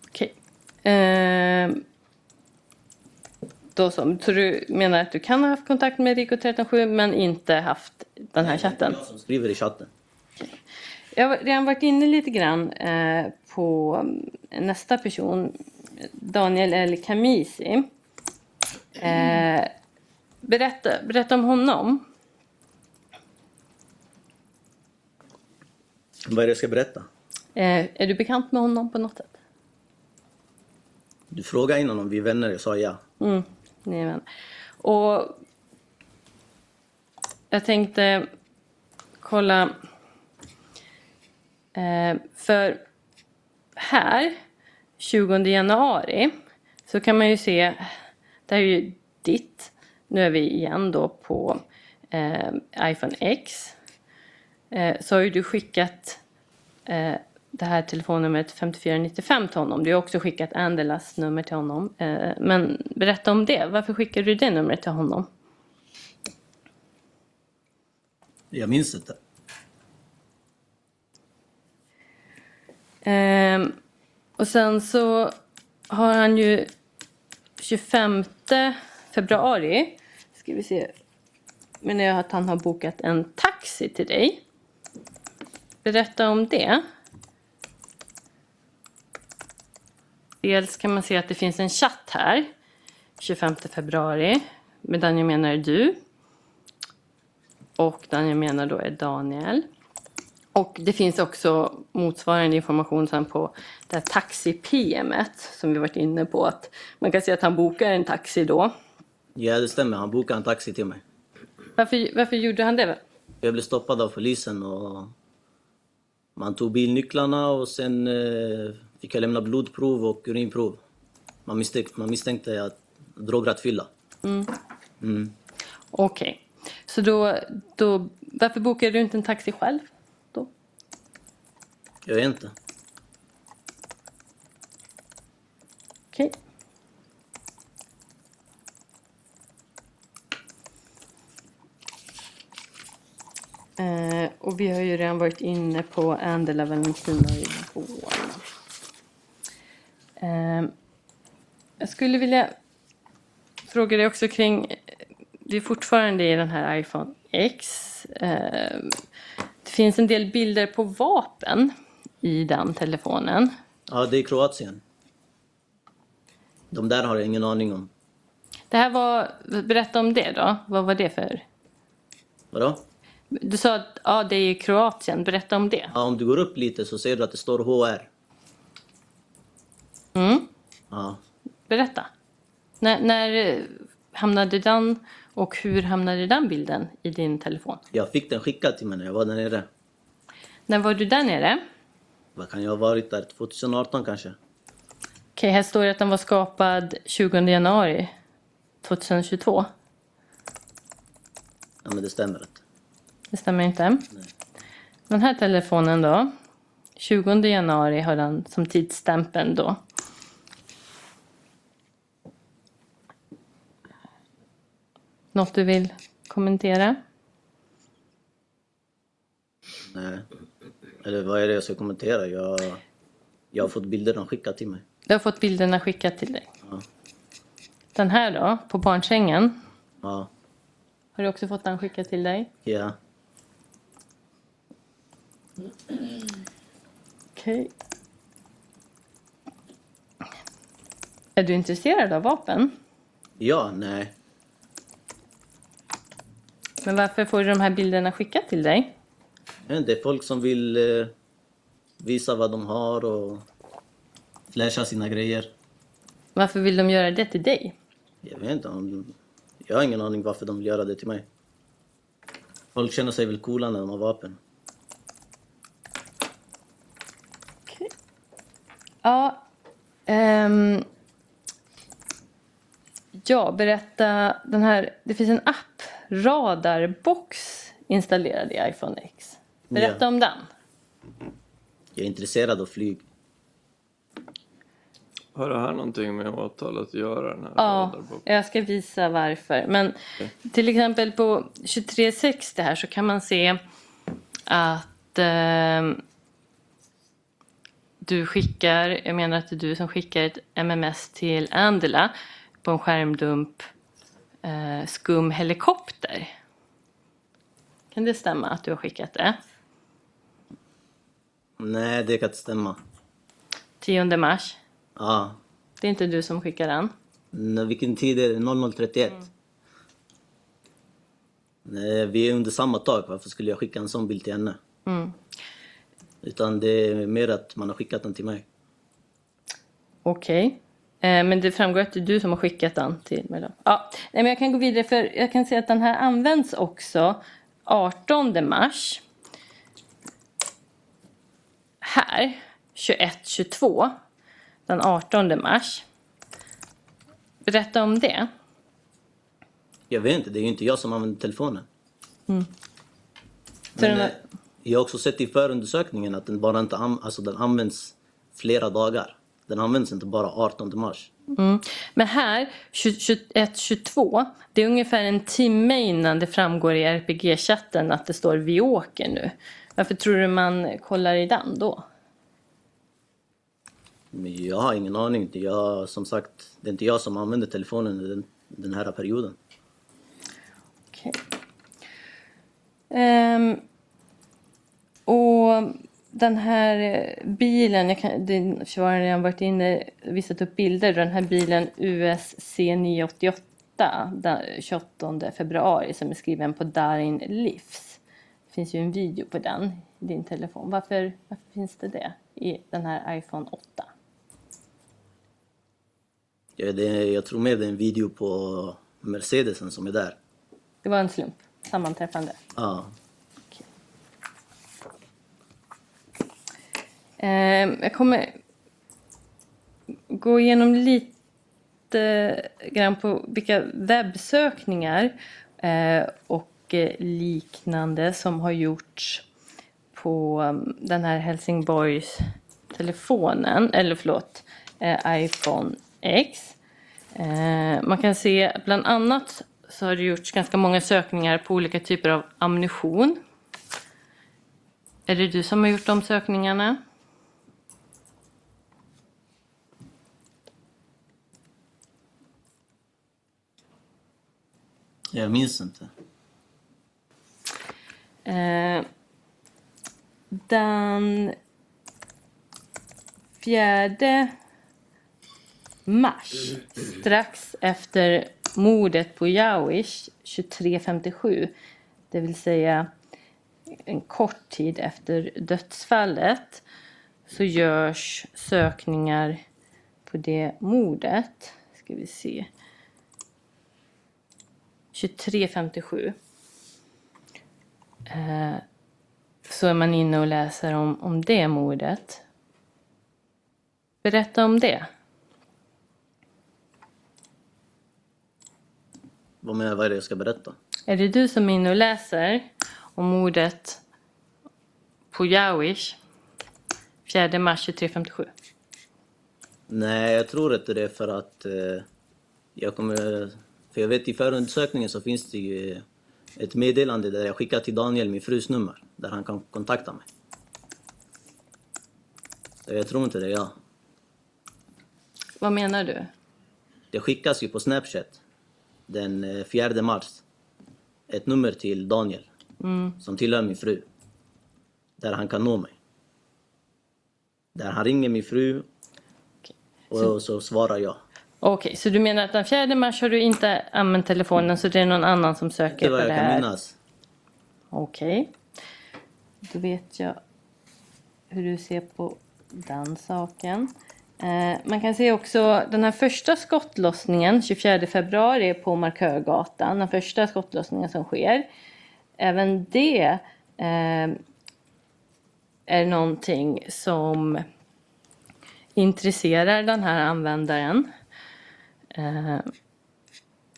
Okej. Ehm. Då så. Så du menar att du kan ha haft kontakt med Rico 137 men inte haft den här chatten? Jag som skriver i chatten. Jag har redan varit inne lite grann eh, på mm, nästa person, Daniel El Kamisi. Eh, berätta, berätta om honom. Vad är det jag ska berätta? Eh, är du bekant med honom på något sätt? Du frågade innan om vi är vänner, jag sa ja. Mm, ni är vänner. Och jag tänkte kolla. Eh, för här, 20 januari, så kan man ju se, det här är ju ditt. Nu är vi igen då på eh, iPhone X. Eh, så har ju du skickat eh, det här telefonnumret 5495 till honom. Du har också skickat Andelas nummer till honom. Eh, men berätta om det. Varför skickade du det numret till honom? Jag minns inte. Ehm, och sen så har han ju 25 februari, ska vi se, menar jag att han har bokat en taxi till dig. Berätta om det. Dels kan man se att det finns en chatt här, 25 februari, med den jag menar är du. Och den jag menar då är Daniel. Och det finns också motsvarande information sen på det här taxi-PMet som vi varit inne på. Att man kan se att han bokar en taxi då. Ja, det stämmer. Han bokade en taxi till mig. Varför, varför gjorde han det? Jag blev stoppad av polisen och man tog bilnycklarna och sen eh, fick jag lämna blodprov och urinprov. Man misstänkte, man misstänkte att drograttfylla. Okej. Så då, då, varför bokade du inte en taxi själv? Då? Jag vet inte. Okej. Eh, och vi har ju redan varit inne på Andela Valentina i Born. Eh, jag skulle vilja fråga dig också kring, det är fortfarande i den här iPhone X. Eh, det finns en del bilder på vapen i den telefonen. Ja, det är Kroatien. De där har jag ingen aning om. Det här var, berätta om det då. Vad var det för? Vadå? Du sa att ja, det är Kroatien. Berätta om det. Ja, om du går upp lite så ser du att det står HR. Ja. Berätta. När, när eh, hamnade den och hur hamnade den bilden i din telefon? Jag fick den skickad till mig när jag var där nere. När var du där nere? Vad kan jag ha varit där? 2018 kanske? Okej, här står det att den var skapad 20 januari 2022. Ja, men det stämmer inte. Det stämmer inte. Den här telefonen då. 20 januari har den som tidsstämpeln då. Något du vill kommentera? Nej. Eller vad är det jag ska kommentera? Jag, jag har fått bilderna skickade till mig. Du har fått bilderna skickade till dig? Ja. Den här då, på barnsängen? Ja. Har du också fått den skickad till dig? Ja. Okej. Okay. Är du intresserad av vapen? Ja, nej. Men varför får du de här bilderna skickat till dig? Det är folk som vill eh, visa vad de har och flasha sina grejer. Varför vill de göra det till dig? Jag vet inte. Jag har ingen aning varför de vill göra det till mig. Folk känner sig väl coola när de har vapen. Ja. ehm, ja, berätta. Den här, det finns en app, Radarbox, installerad i iPhone X. Berätta Ja. om den. Jag är intresserad av flyg. Har det här någonting med åtalet att göra? Den här Ja, radarboken? jag ska visa varför. Men till exempel på 2360 här så kan man se att ehm, du skickar, jag menar att det är du som skickar ett MMS till Andela på en skärmdump eh, skum helikopter. Kan det stämma att du har skickat det? Nej, det kan inte stämma. 10 mars. Ja. Det är inte du som skickar den. Nå, Vilken tid är det? 00.31? Nej, vi är under samma tak. Varför skulle jag skicka en sån bild till henne? Utan det är mer att man har skickat den till mig. Okej. Eh, men det framgår att det är du som har skickat den till mig. Då. Ja, men jag kan gå vidare för jag kan se att den här används också 18 mars. Här, 21-22. Den 18 mars. Berätta om det. Jag vet inte, det är ju inte jag som använder telefonen. Så Men, den eh, jag har också sett i förundersökningen att den bara inte an- alltså den används flera dagar. Den används inte bara 18 mars. men här, 21-22, det är ungefär en timme innan det framgår i RPG-chatten att det står vi åker nu. Varför tror du man kollar i den då? Jag har ingen aning. Jag, som sagt, det är inte jag som använder telefonen den, den här perioden. Okej. Ehm, och den här eh, bilen, jag kan, det har redan varit inne visat upp bilder. Den här bilen USC 988 den 28 februari som är skriven på Darin Livs. Det finns ju en video på den i din telefon. Varför, varför finns det det i den här iPhone 8? Jag, det, jag tror mer det är en video på Mercedesen som är där. Det var en slump, sammanträffande. Ja. Ehm, jag kommer gå igenom lite grann på vilka webbsökningar eh, och eh, liknande som har gjorts på mm, den här Helsingborgs telefonen, eller förlåt, eh, iPhone X. Eh, man kan se bland annat så har det gjorts ganska många sökningar på olika typer av ammunition. Är det du som har gjort de sökningarna? Jag minns inte. Eh, den fjärde mars, strax efter mordet på Jawish 2357, det vill säga en kort tid efter dödsfallet, så görs sökningar på det mordet. Ska vi se. 2357 eh, så är man inne och läser om, om det mordet. Berätta om det. Vad menar vad är det jag ska berätta? Är det du som är inne och läser om mordet på Jawish 4 mars 2357? Nej, jag tror inte det för att eh, jag kommer... För jag vet i förundersökningen så finns det ju ett meddelande där jag skickar till Daniel min frus nummer, där han kan kontakta mig. Så jag tror inte det är jag. Vad menar du? Det skickas ju på Snapchat den eh, 4 mars. Ett nummer till Daniel, som tillhör min fru. Där han kan nå mig. Där han ringer min fru och så svarar jag. Okej, så du menar att den 4 mars har du inte använt telefonen så det är någon annan som söker Inte på vad det jag kan här? minnas. Okej. Då vet jag hur du ser på den saken. Eh, man kan se också den här första skottlossningen 24 februari på Markörgatan. Den första skottlossningen som sker. Även det eh, är någonting som intresserar den här användaren. Eh,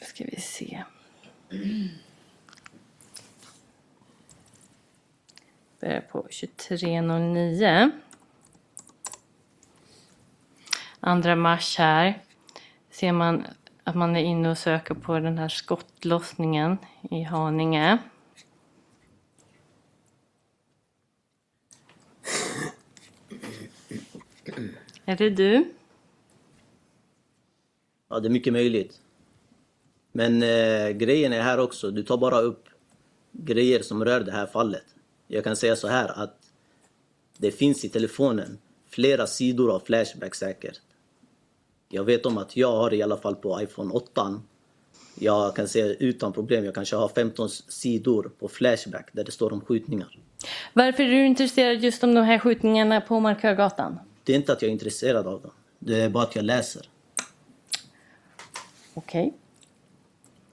ska vi se. Börjar på 23.09. 2 mars här ser man att man är inne och söker på den här skottlossningen i Haninge. Är det du? Ja, det är mycket möjligt. Men eh, grejen är här också, du tar bara upp grejer som rör det här fallet. Jag kan säga så här att det finns i telefonen flera sidor av Flashback säkert. Jag vet om att jag har i alla fall på iPhone 8. Jag kan säga utan problem, jag kanske har 15 sidor på Flashback där det står om skjutningar. Varför är du intresserad just om de här skjutningarna på Markörgatan? Det är inte att jag är intresserad av dem. Det är bara att jag läser. Okej.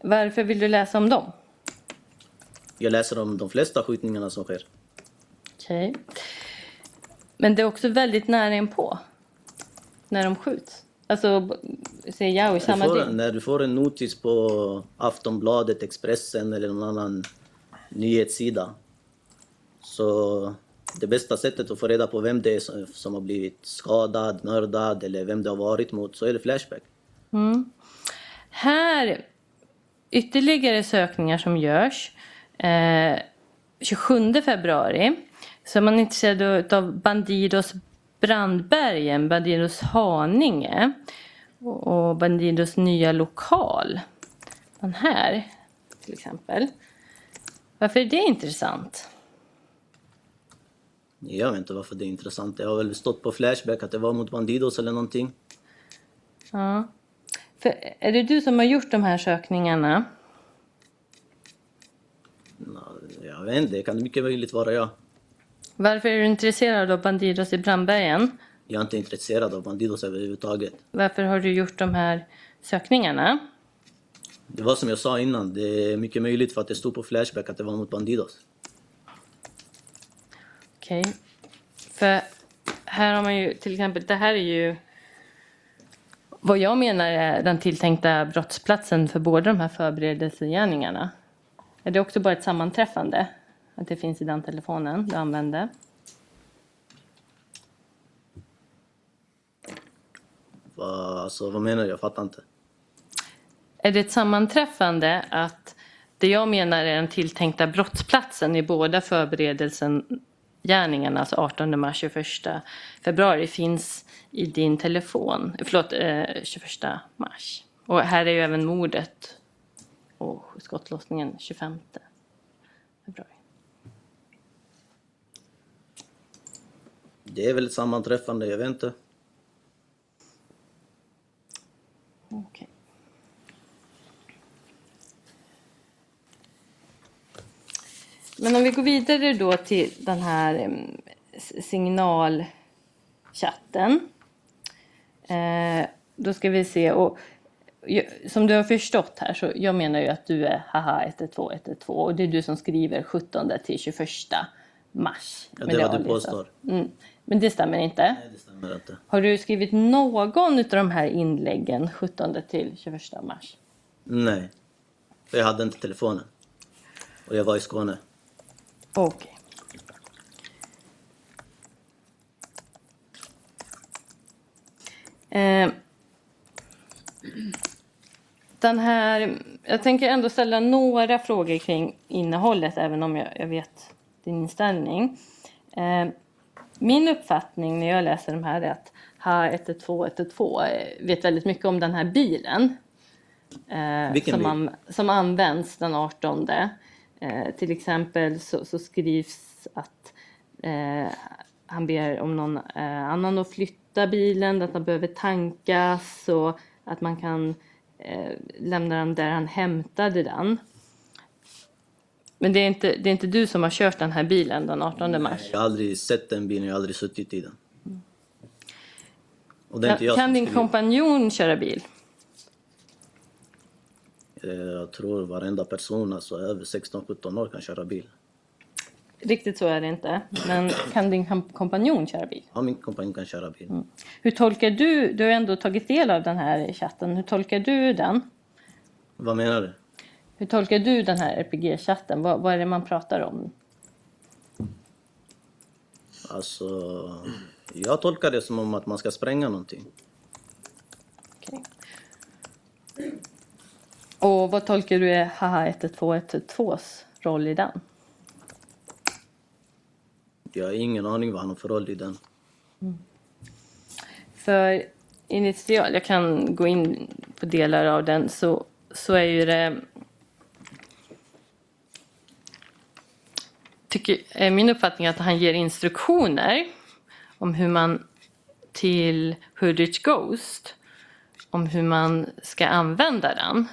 Varför vill du läsa om dem? Jag läser om de flesta skjutningarna som sker. Okej. Men det är också väldigt nära inpå. När de skjuts. Alltså, säger jag i Du samma dygn. när du får en notis på Aftonbladet, Expressen eller någon annan nyhetssida. Så det bästa sättet att få reda på vem det är som, som har blivit skadad, mördad eller vem det har varit mot så är det Flashback. Här, ytterligare sökningar som görs. Eh, 27 februari så är man intresserad av Bandidos Brandbergen, Bandidos Haninge och Bandidos nya lokal. Den här till exempel. Varför är det intressant? Jag vet inte varför det är intressant. Det har väl stått på Flashback att det var mot Bandidos eller någonting. Ja. För är det du som har gjort de här sökningarna? Jag vet inte, det kan mycket möjligt vara jag. Varför är du intresserad av Bandidos i Brandbergen? Jag är inte intresserad av Bandidos överhuvudtaget. Varför har du gjort de här sökningarna? Det var som jag sa innan, det är mycket möjligt för att det stod på Flashback att det var mot Bandidos. Okej. För här har man ju till exempel, det här är ju vad jag menar är den tilltänkta brottsplatsen för båda de här förberedelsegärningarna. Är det också bara ett sammanträffande? Att det finns i den telefonen du använde? Va, alltså, vad menar du? Jag fattar inte. Är det ett sammanträffande att det jag menar är den tilltänkta brottsplatsen i båda förberedelsen gärningarna, alltså 18 mars 21 februari, finns i din telefon. Förlåt, eh, 21 mars. Och här är ju även mordet och skottlossningen 25 februari. Det är väl ett sammanträffande, jag vet inte. Okej. Men om vi går vidare då till den här s- signalchatten. Eh, då ska vi se. Och, som du har förstått här så jag menar ju att du är haha 112 112 och det är du som skriver 17 till 21 mars. Ja, det är vad du aliaset. påstår. Mm. Men det stämmer inte. Nej, det stämmer inte. Har du skrivit någon av de här inläggen 17 till 21 mars? Nej. För jag hade inte telefonen. Och jag var i Skåne. Okej. Eh, den här, jag tänker ändå ställa några frågor kring innehållet även om jag, jag vet din inställning. Eh, min uppfattning när jag läser de här är att ha 112 112 eh, vet väldigt mycket om den här bilen. Eh, som, an, som används den 18. Eh, till exempel så, så skrivs att eh, han ber om någon eh, annan att flytta bilen, att den behöver tankas och att man kan eh, lämna den där han hämtade den. Men det är, inte, det är inte du som har kört den här bilen den 18 mars? Jag har aldrig sett den bilen, jag har aldrig suttit i den. Är inte Kan, jag kan som din kompanjon köra bil? Eh, Jag tror varenda person, alltså över 16-17 år, kan köra bil. Riktigt så är det inte. Men kan din kom- kompanjon köra bil? Ja, min kompanjon kan köra bil. Hur tolkar du, du har ändå tagit del av den här chatten, hur tolkar du den? Vad menar du? Hur tolkar du den här RPG-chatten? Vad, vad är det man pratar om? Alltså, jag tolkar det som om att man ska spränga någonting. Okej. Och vad tolkar du är haha 112-112s roll i den? Jag har ingen aning vad han har för roll i den. För initialt, jag kan gå in på delar av den, så, så är ju det... Tycker, är min uppfattning att han ger instruktioner om hur man till Hoodrich Ghost om hur man ska använda den.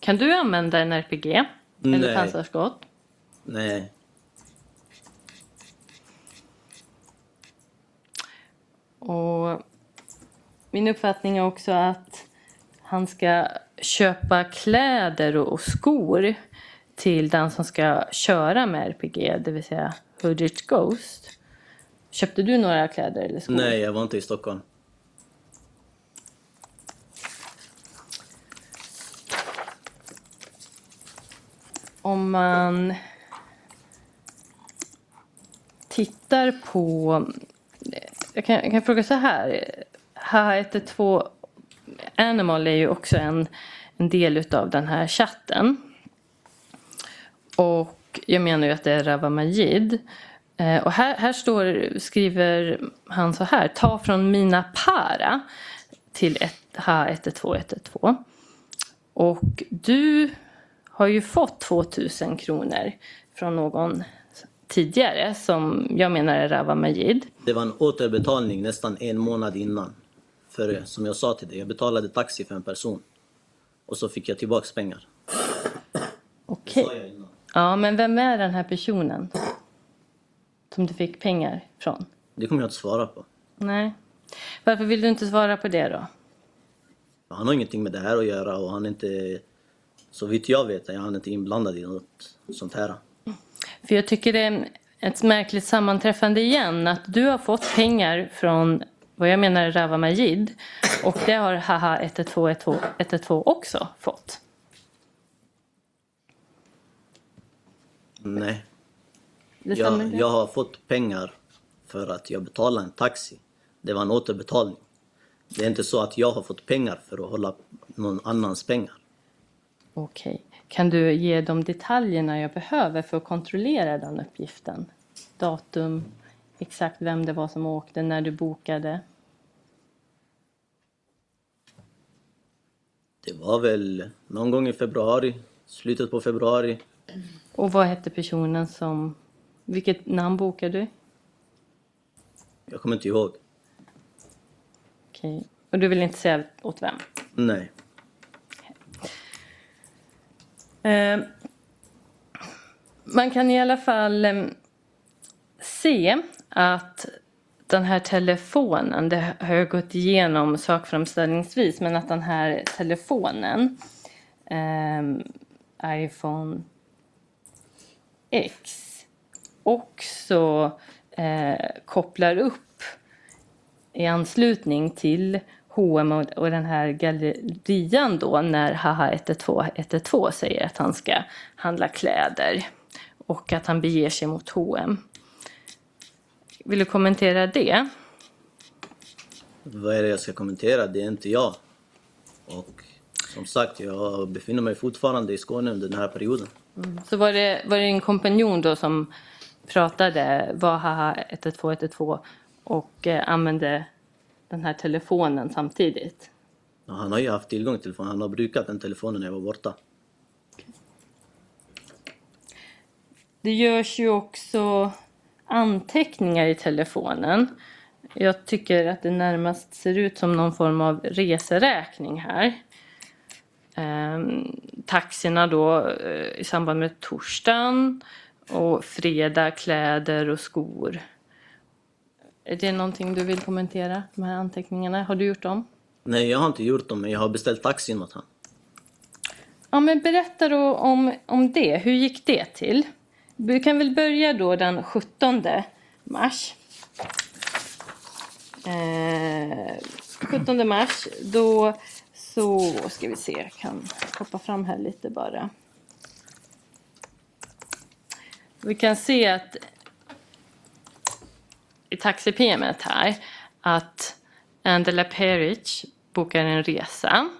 Kan du använda en RPG? Eller Nej. pansarskott? Nej, Och min uppfattning är också att han ska köpa kläder och skor till den som ska köra med RPG, det vill säga Hoodrich Ghost. Köpte du några kläder eller skor? nej, jag var inte i Stockholm. Om man tittar på... Jag kan, jag kan fråga så här. H112 Animal är ju också en, en del utav den här chatten. Och jag menar ju att det är Rawa Majid. Eh, och här, här står, skriver han så här. Ta från mina para till ett, H11212. Och du har ju fått 2000 kronor från någon tidigare som jag menar är Rawa Majid. Det var en återbetalning nästan en månad innan. För som jag sa till dig, jag betalade taxi för en person. Och så fick jag tillbaks pengar. Okej. Innan. Ja, men vem är den här personen? Som du fick pengar från? Det kommer jag inte svara på. Nej. Varför vill du inte svara på det då? Han har ingenting med det här att göra och han är inte... Så vitt jag vet är han inte inblandad i något sånt här. För jag tycker det är ett märkligt sammanträffande igen. Att du har fått pengar från vad jag menar är Rawa Majid. Och det har Haha 112 112 också fått. Nej. Jag, jag har fått pengar för att jag betalade en taxi. Det var en återbetalning. Det är inte så att jag har fått pengar för att hålla någon annans pengar. Okej. Kan du ge de detaljerna jag behöver för att kontrollera den uppgiften? Datum, exakt vem det var som åkte, när du bokade. Det var väl någon gång i februari, slutet på februari. Och vad hette personen som... Vilket namn bokade du? Jag kommer inte ihåg. Okej. Och du vill inte säga åt vem? Nej. Eh, Ehm, man kan i alla fall ehm, se att den här telefonen, det har jag gått igenom sakframställningsvis, men att den här telefonen, eh, iPhone X, också eh, kopplar upp i anslutning till H&M och, och den här gallerian då när Haha 112 112 säger att han ska handla kläder och att han beger sig mot H&M. Vill du kommentera det? Vad är det jag ska kommentera? Det är inte jag. Och som sagt, jag befinner mig fortfarande i Skåne under den här perioden. Så var det, var det en kompanjon då som pratade, var Haha 112 112 och eh, använde den här telefonen samtidigt? Ja, Han har ju haft tillgång till telefonen. Han har brukat den telefonen när jag var borta. Det görs ju också anteckningar i telefonen. Jag tycker att det närmast ser ut som någon form av reseräkning här. Ehm, taxierna då eh, i samband med torsdagen och fredag kläder och skor. Är det någonting du vill kommentera, de här anteckningarna? Har du gjort dem? Nej, jag har inte gjort dem, men jag har beställt taxin åt honom. Ja, men berätta då om, om det. Hur gick det till? Vi kan väl börja då den 17 mars. Eh, 17 mars, då så ska vi se, jag kan hoppa fram här lite bara. Vi kan se att i taxi-PMet här att Angela Peric bokar en resa.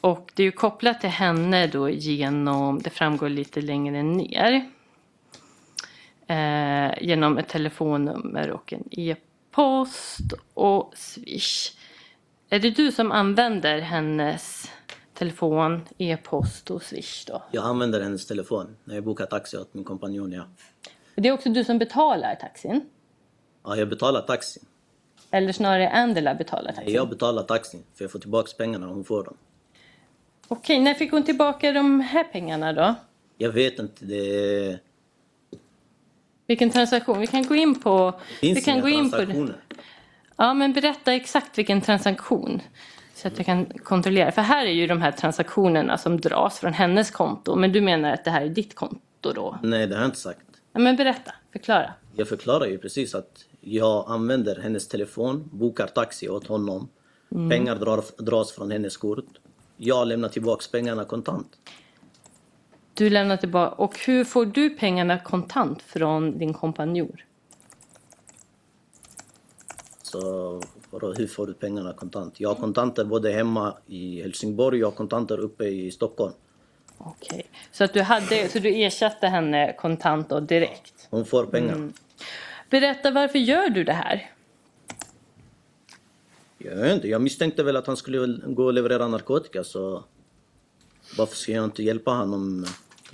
Och det är ju kopplat till henne då genom, det framgår lite längre ner. Eh, genom ett telefonnummer och en e-post och Swish. Är det du som använder hennes telefon, e-post och Swish då? Jag använder hennes telefon när jag bokar taxi åt min kompanjon, ja. Det är också du som betalar taxin? Ja, jag betalar taxin. Eller snarare Angela betalar taxin? Jag betalar taxin, för jag får tillbaka pengarna när hon får dem. Okej, när fick hon tillbaka de här pengarna då? Jag vet inte, det Vilken transaktion? Vi kan gå in på... finns vi kan inga gå in på. Ja, men berätta exakt vilken transaktion. Så att jag kan kontrollera. För här är ju de här transaktionerna som dras från hennes konto. Men du menar att det här är ditt konto då? Nej, det har jag inte sagt. Ja, men berätta, förklara. Jag förklarar ju precis att jag använder hennes telefon, bokar taxi åt honom. Pengar drar, dras från hennes kort. Jag lämnar tillbaka pengarna kontant. Du lämnar tillbaka. Och hur får du pengarna kontant från din kompanjor? Så hur får du pengarna kontant? Jag har kontanter både hemma i Helsingborg och kontanter uppe i Stockholm. Okej. Så att du hade, så du ersatte henne kontant och direkt? Hon får pengar. Berätta, varför gör du det här? Jag inte, jag misstänkte väl att han skulle gå och leverera narkotika så varför ska jag inte hjälpa honom om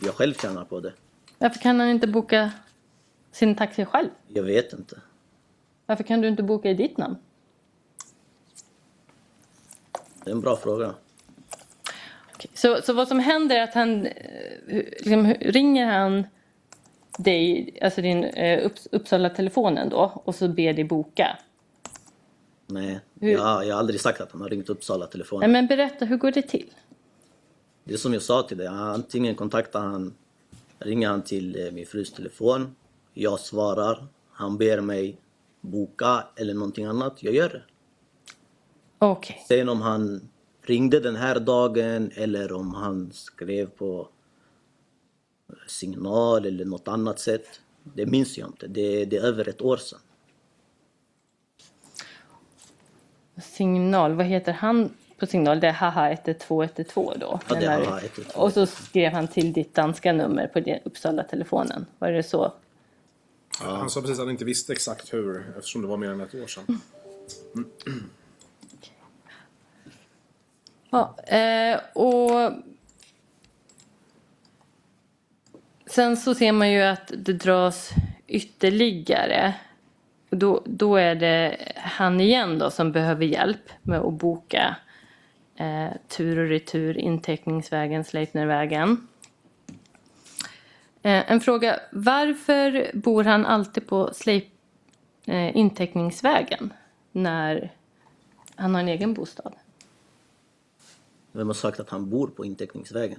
jag själv tjänar på det? Varför kan han inte boka sin taxi själv? Jag vet inte. Varför kan du inte boka i ditt namn? Det är en bra fråga. Okej, Så, så vad som händer är att han... eh, Liksom, ringer han dig, alltså din eh, Upps- Uppsala-telefonen då, och så ber dig boka? Nej, Hur- jag, jag har aldrig sagt att han har ringt Uppsala telefon. Nej, men berätta, hur går det till? Det är som jag sa till dig, antingen kontaktar han, ringer han till eh, min frus telefon, jag svarar, han ber mig boka eller någonting annat, jag gör det. Okej. Sen om han ringde den här dagen eller om han skrev på signal eller något annat sätt, det minns jag inte. Det, det är över ett år sedan. Signal, vad heter han på signal? Det är haha 112 112 då? Ja, det är haha 112. Och så skrev han till ditt danska nummer på din Uppsala-telefonen. Var det så? Han sa precis att han inte visste exakt hur, eftersom det var mer än ett år sedan. Ja, eh, och sen så ser man ju att det dras ytterligare. Då, då är det han igen då som behöver hjälp med att boka eh, tur och retur inteckningsvägen, Sleipnervägen. Eh, en fråga, varför bor han alltid på Sleip, eh, inteckningsvägen när han har en egen bostad? Vem har sagt att han bor på inteckningsvägen?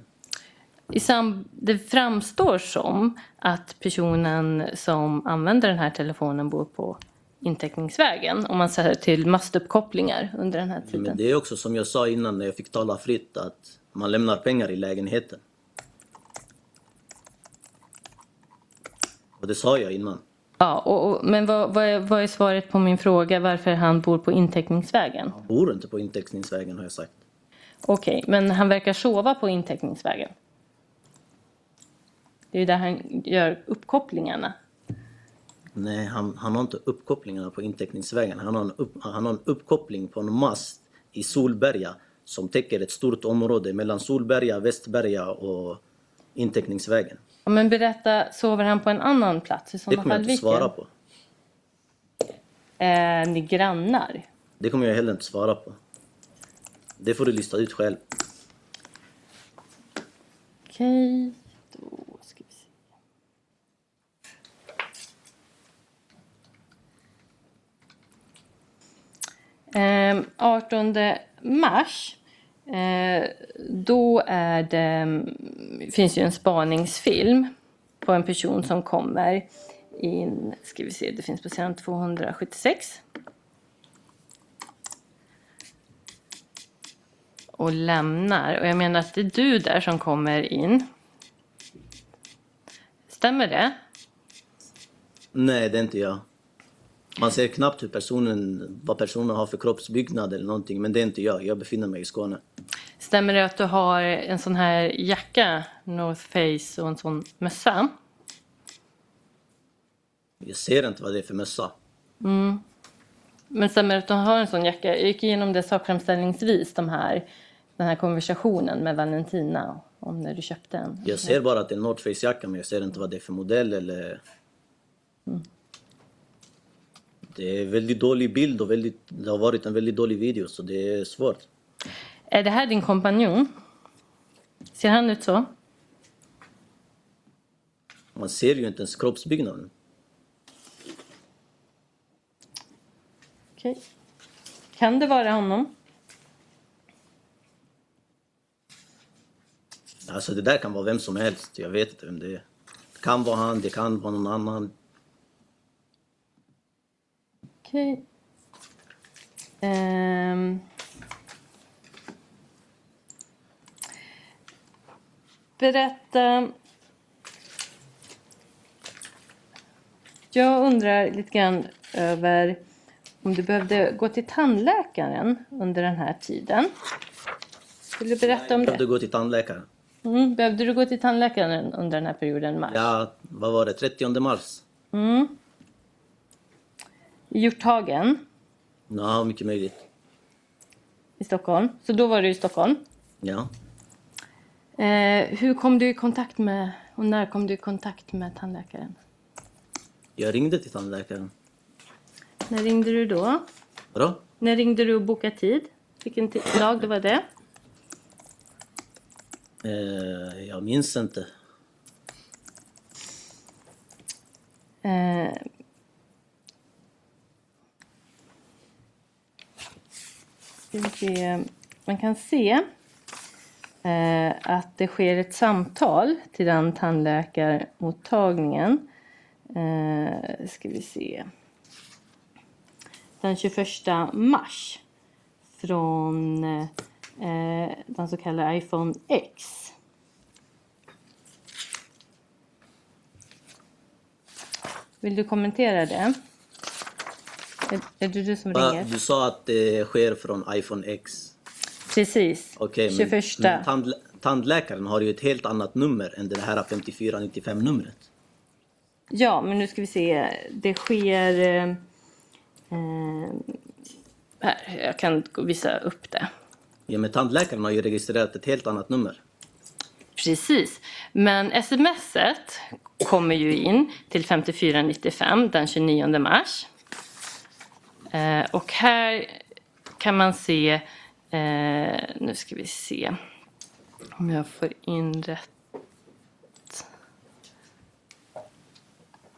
I sam- det framstår som att personen som använder den här telefonen bor på inteckningsvägen om man ser till mastuppkopplingar under den här tiden. Men det är också som jag sa innan när jag fick tala fritt att man lämnar pengar i lägenheten. Och det sa jag innan. Ja, och, och, men vad, vad, är, vad är svaret på min fråga varför han bor på inteckningsvägen? Han bor inte på inteckningsvägen har jag sagt. Okej, men han verkar sova på inteckningsvägen. Det är ju där han gör uppkopplingarna. Nej, han, han har inte uppkopplingarna på inteckningsvägen. Han har, en upp, han har en uppkoppling på en mast i Solberga som täcker ett stort område mellan Solberga, Västberga och inteckningsvägen. Ja, men berätta, sover han på en annan plats? I Det kommer jag inte svara på. är ni grannar? Det kommer jag heller inte svara på. Det får du lista ut själv. Okej, då ska vi se. Ehm, Ehm, 18 mars, eh, då är det, mm, finns ju en spaningsfilm på en person som kommer in, ska vi se, det finns på sidan 276. och lämnar. Och jag menar att det är du där som kommer in. Stämmer det? Nej, det är inte jag. Man ser knappt hur personen, vad personen har för kroppsbyggnad eller någonting, men det är inte jag. Jag befinner mig i Skåne. Stämmer det att du har en sån här jacka, North Face och en sån mössa? Jag ser inte vad det är för mössa. Men stämmer det att du har en sån jacka? Jag gick igenom det sakframställningsvis, de här, den här konversationen med Valentina om när du köpte den. Jag ser bara att det är en North Face-jacka, men jag ser inte vad det är för modell eller... Det är väldigt dålig bild och väldigt, det har varit en väldigt dålig video, så det är svårt. Är det här din kompanjon? Ser han ut så? Man ser ju inte ens kroppsbyggnaden. Okej. Kan det vara honom? Alltså det där kan vara vem som helst, jag vet inte vem det är. Det kan vara han, det kan vara någon annan. Okej. Ehm. Berätta. Jag undrar lite grann över om du behövde gå till tandläkaren under den här tiden. Vill du berätta om Jag behövde det? gå till tandläkaren. Mm, behövde du gå till tandläkaren under den här perioden, mars? Ja, vad var det? 30 mars? I Hjorthagen Ja, mycket möjligt. i Stockholm. Så då var du i Stockholm. Ja. Eh, hur kom du i kontakt med, och när kom du i kontakt med tandläkaren? Jag ringde till tandläkaren. När ringde du då? Vadå? När ringde du och bokade tid? Vilken dag det var det? Eh, jag minns inte. Eh, ska vi se. Man kan se eh, att det sker ett samtal till den tandläkarmottagningen. Eh, ska vi se. Den 21 mars från eh, den så kallade iPhone X. Vill du kommentera det? Är, är det du som Va, ringer? du sa att det sker från iPhone X. Precis. Men, 21. men tandlä tandläkaren har ju ett helt annat nummer än det här 5495-numret. Ja, men nu ska vi se. Det sker... Eh, eh, här, jag kan visa upp det. Ja, men tandläkaren har ju registrerat ett helt annat nummer. Precis. Men smset kommer ju in till 5495 den 29 mars. Eh, och här kan man se... Eh, nu ska vi se om jag får in rätt.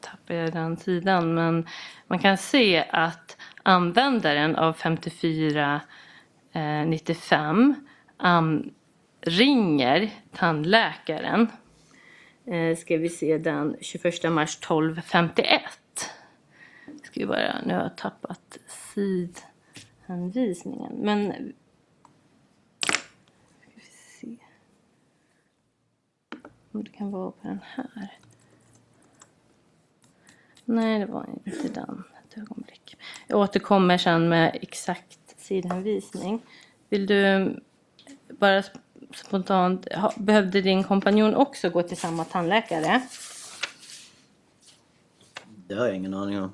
Tappar jag den sidan. Men man kan se att användaren av 5495 um, eh, ringer tandläkaren. Eh, ska vi se den 21 mars 12.51. Ska bara, nu har jag tappat sidhänvisningen. Men... Ska vi se. Om det kan vara på den här. Nej, det var inte den. Ett ögonblick. Jag återkommer sen med exakt sidhänvisning. Vill du bara spontant, behövde din kompanjon också gå till samma tandläkare? Det har jag ingen aning om.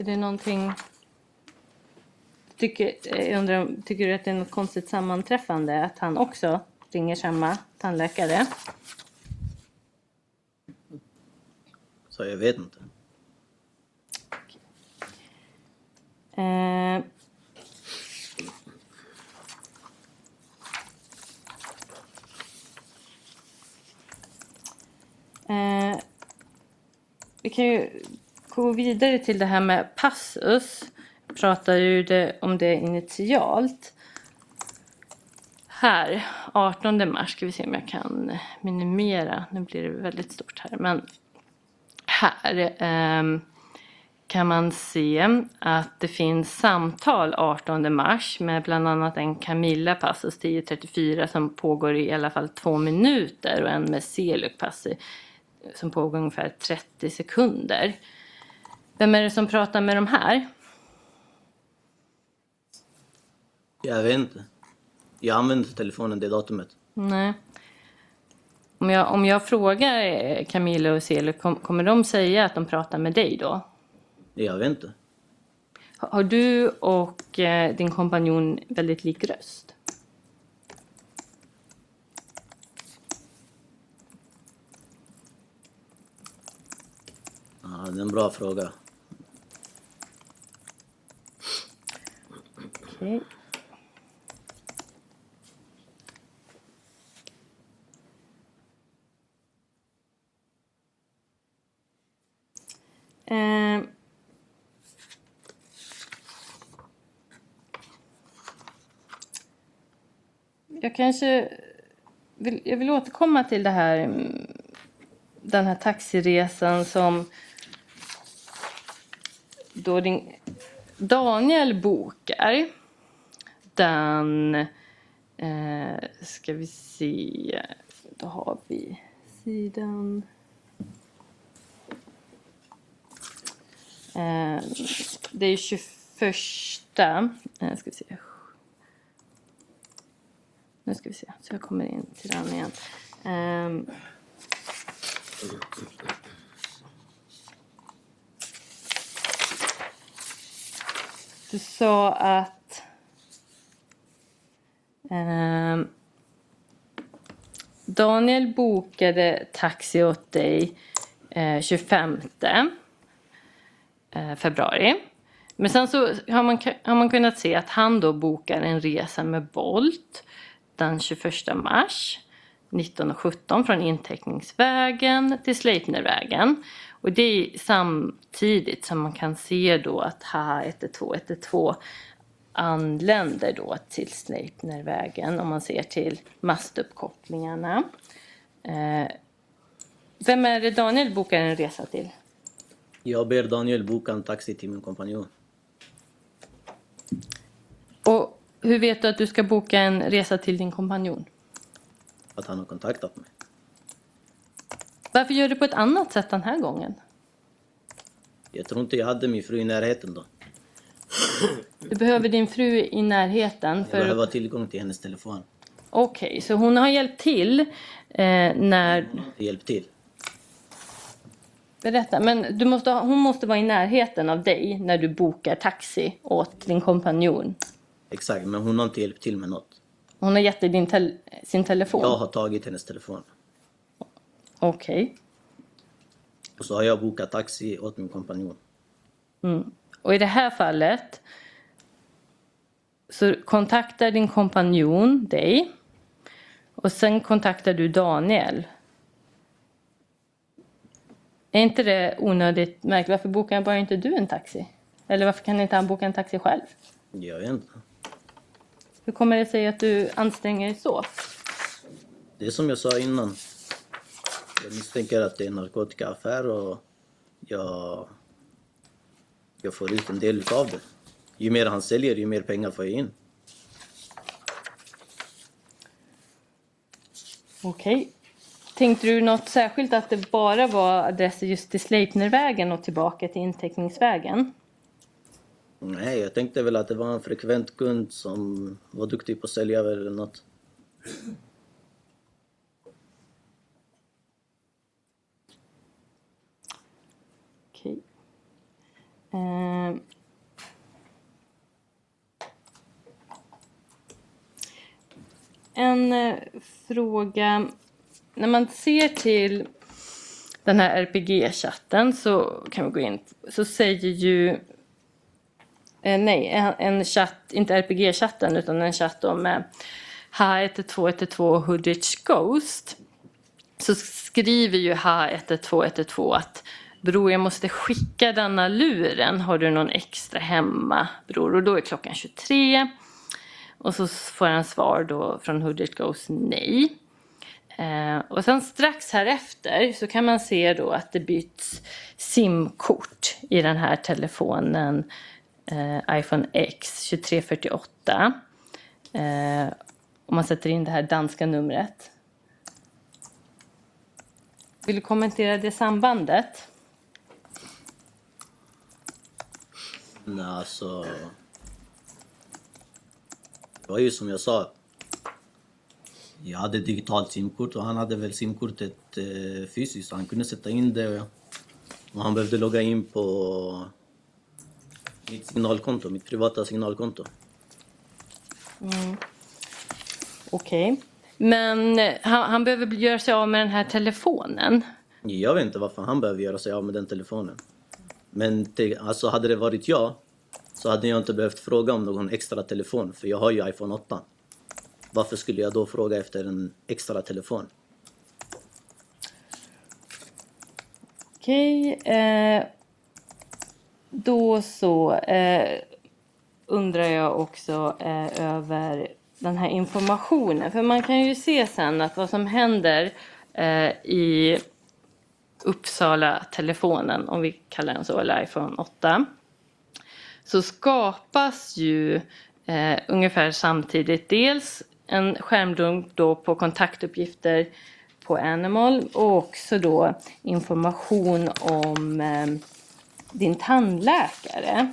Är det någonting... Tycker, eh, jag undrar, tycker du att det är något konstigt sammanträffande att han också ringer samma tandläkare? Så jag vet inte. Eh, eh, vi kan ju gå vidare till det här med passus. Jag pratar ju om det initialt. Här, 18 mars, ska vi se om jag kan minimera. Nu blir det väldigt stort här. Men här ehm, kan man se att det finns samtal 18 mars med bland annat en Camilla passus 1034 som pågår i alla fall två minuter och en med Seluk passus som pågår ungefär 30 sekunder. Vem är det som pratar med de här? Jag vet inte. Jag använder telefonen det datumet. Nej. Om jag, om jag frågar eh, Camilla och Seluk, kom, kommer de säga att de pratar med dig då? Jag vet inte. Har har du och eh, din kompanjon väldigt lik röst? Ja, det är en bra fråga. Okej. Eh, jag kanske vill, jag vill återkomma till det här, mm, den här taxiresan som då din Daniel bokar. Den, eh, ska vi se, då har vi sidan. Eh, det är 21. Eh, ska vi se. Nu ska vi se, så jag kommer in till den igen. eh, Du sa att Eh, Daniel bokade taxi åt dig eh, 25 eh, februari. Men sen så har man, har man kunnat se att han då bokar en resa med Bolt den 21 mars 1917 från Inteckningsvägen till Sleipnervägen. Och det är samtidigt som man kan se då att HA 112 112 anländer då till Sleipnervägen om man ser till mastuppkopplingarna. Eh, vem är det Daniel bokar en resa till? Jag ber Daniel boka en taxi till min kompanjon. Och hur vet du att du ska boka en resa till din kompanjon? Att han har kontaktat mig. Varför gör du på ett annat sätt den här gången? Jag tror inte jag hade min fru i närheten då. Du behöver din fru i närheten Jag för... behöver ha tillgång till hennes telefon. Okej, så hon har hjälpt till eh, när... Hjälp till. Berätta, men du måste ha, hon måste vara i närheten av dig när du bokar taxi åt din kompanjon. Exakt, men hon har inte hjälpt till med något. Hon har gett dig din tel- sin telefon? Jag har tagit hennes telefon. Okej. Och så har jag bokat taxi åt min kompanjon. Mm. Och i det här fallet så kontaktar din kompanjon dig och sen kontaktar du Daniel. Är inte det onödigt märkligt? Varför bokar bara inte du en taxi? Eller varför kan inte han boka en taxi själv? Jag vet inte. Hur kommer det sig att du anstränger dig så? Det är som jag sa innan. Jag misstänker att det är en narkotikaaffär och jag, jag får ut en del utav det. Ju mer han säljer, ju mer pengar får jag in. Okej. Tänkte du något särskilt att det bara var adresser just till Sleipnervägen och tillbaka till Inteckningsvägen? Nej, jag tänkte väl att det var en frekvent kund som var duktig på att sälja eller något. Okej. Ehm. En eh, fråga. När man ser till den här RPG-chatten så kan vi gå in. Så säger ju eh, nej, en, en chatt, inte RPG-chatten utan en chatt om eh, H11212 Hoodrich Ghost. Så skriver ju HA11212 att Bror, jag måste skicka denna luren. Har du någon extra hemma, bror? Och då är klockan 23. Och så får han svar då från Hoodit Goes nej. Eh, och sen strax här efter så kan man se då att det byts simkort i den här telefonen eh, iPhone X 2348. Eh, om man sätter in det här danska numret. Vill du kommentera det sambandet? Nej, alltså... Det var ju som jag sa. Jag hade digitalt simkort och han hade väl simkortet eh, fysiskt. Han kunde sätta in det och han behövde logga in på Mitt signalkonto, mitt privata signalkonto. Mm. Okej. Men eh, han, han behöver göra sig av med den här telefonen. Jag vet inte varför han behöver göra sig av med den telefonen. Men te, alltså hade det varit jag så hade jag inte behövt fråga om någon extra telefon för jag har ju iPhone 8. Varför skulle jag då fråga efter en extra telefon? Okej. Eh, då så eh, undrar jag också eh, över den här informationen. För man kan ju se sen att vad som händer eh, i Uppsala-telefonen, om vi kallar den så, eller iPhone 8, så skapas ju eh, ungefär samtidigt dels en skärmdump då på kontaktuppgifter på Animal och också då information om eh, din tandläkare.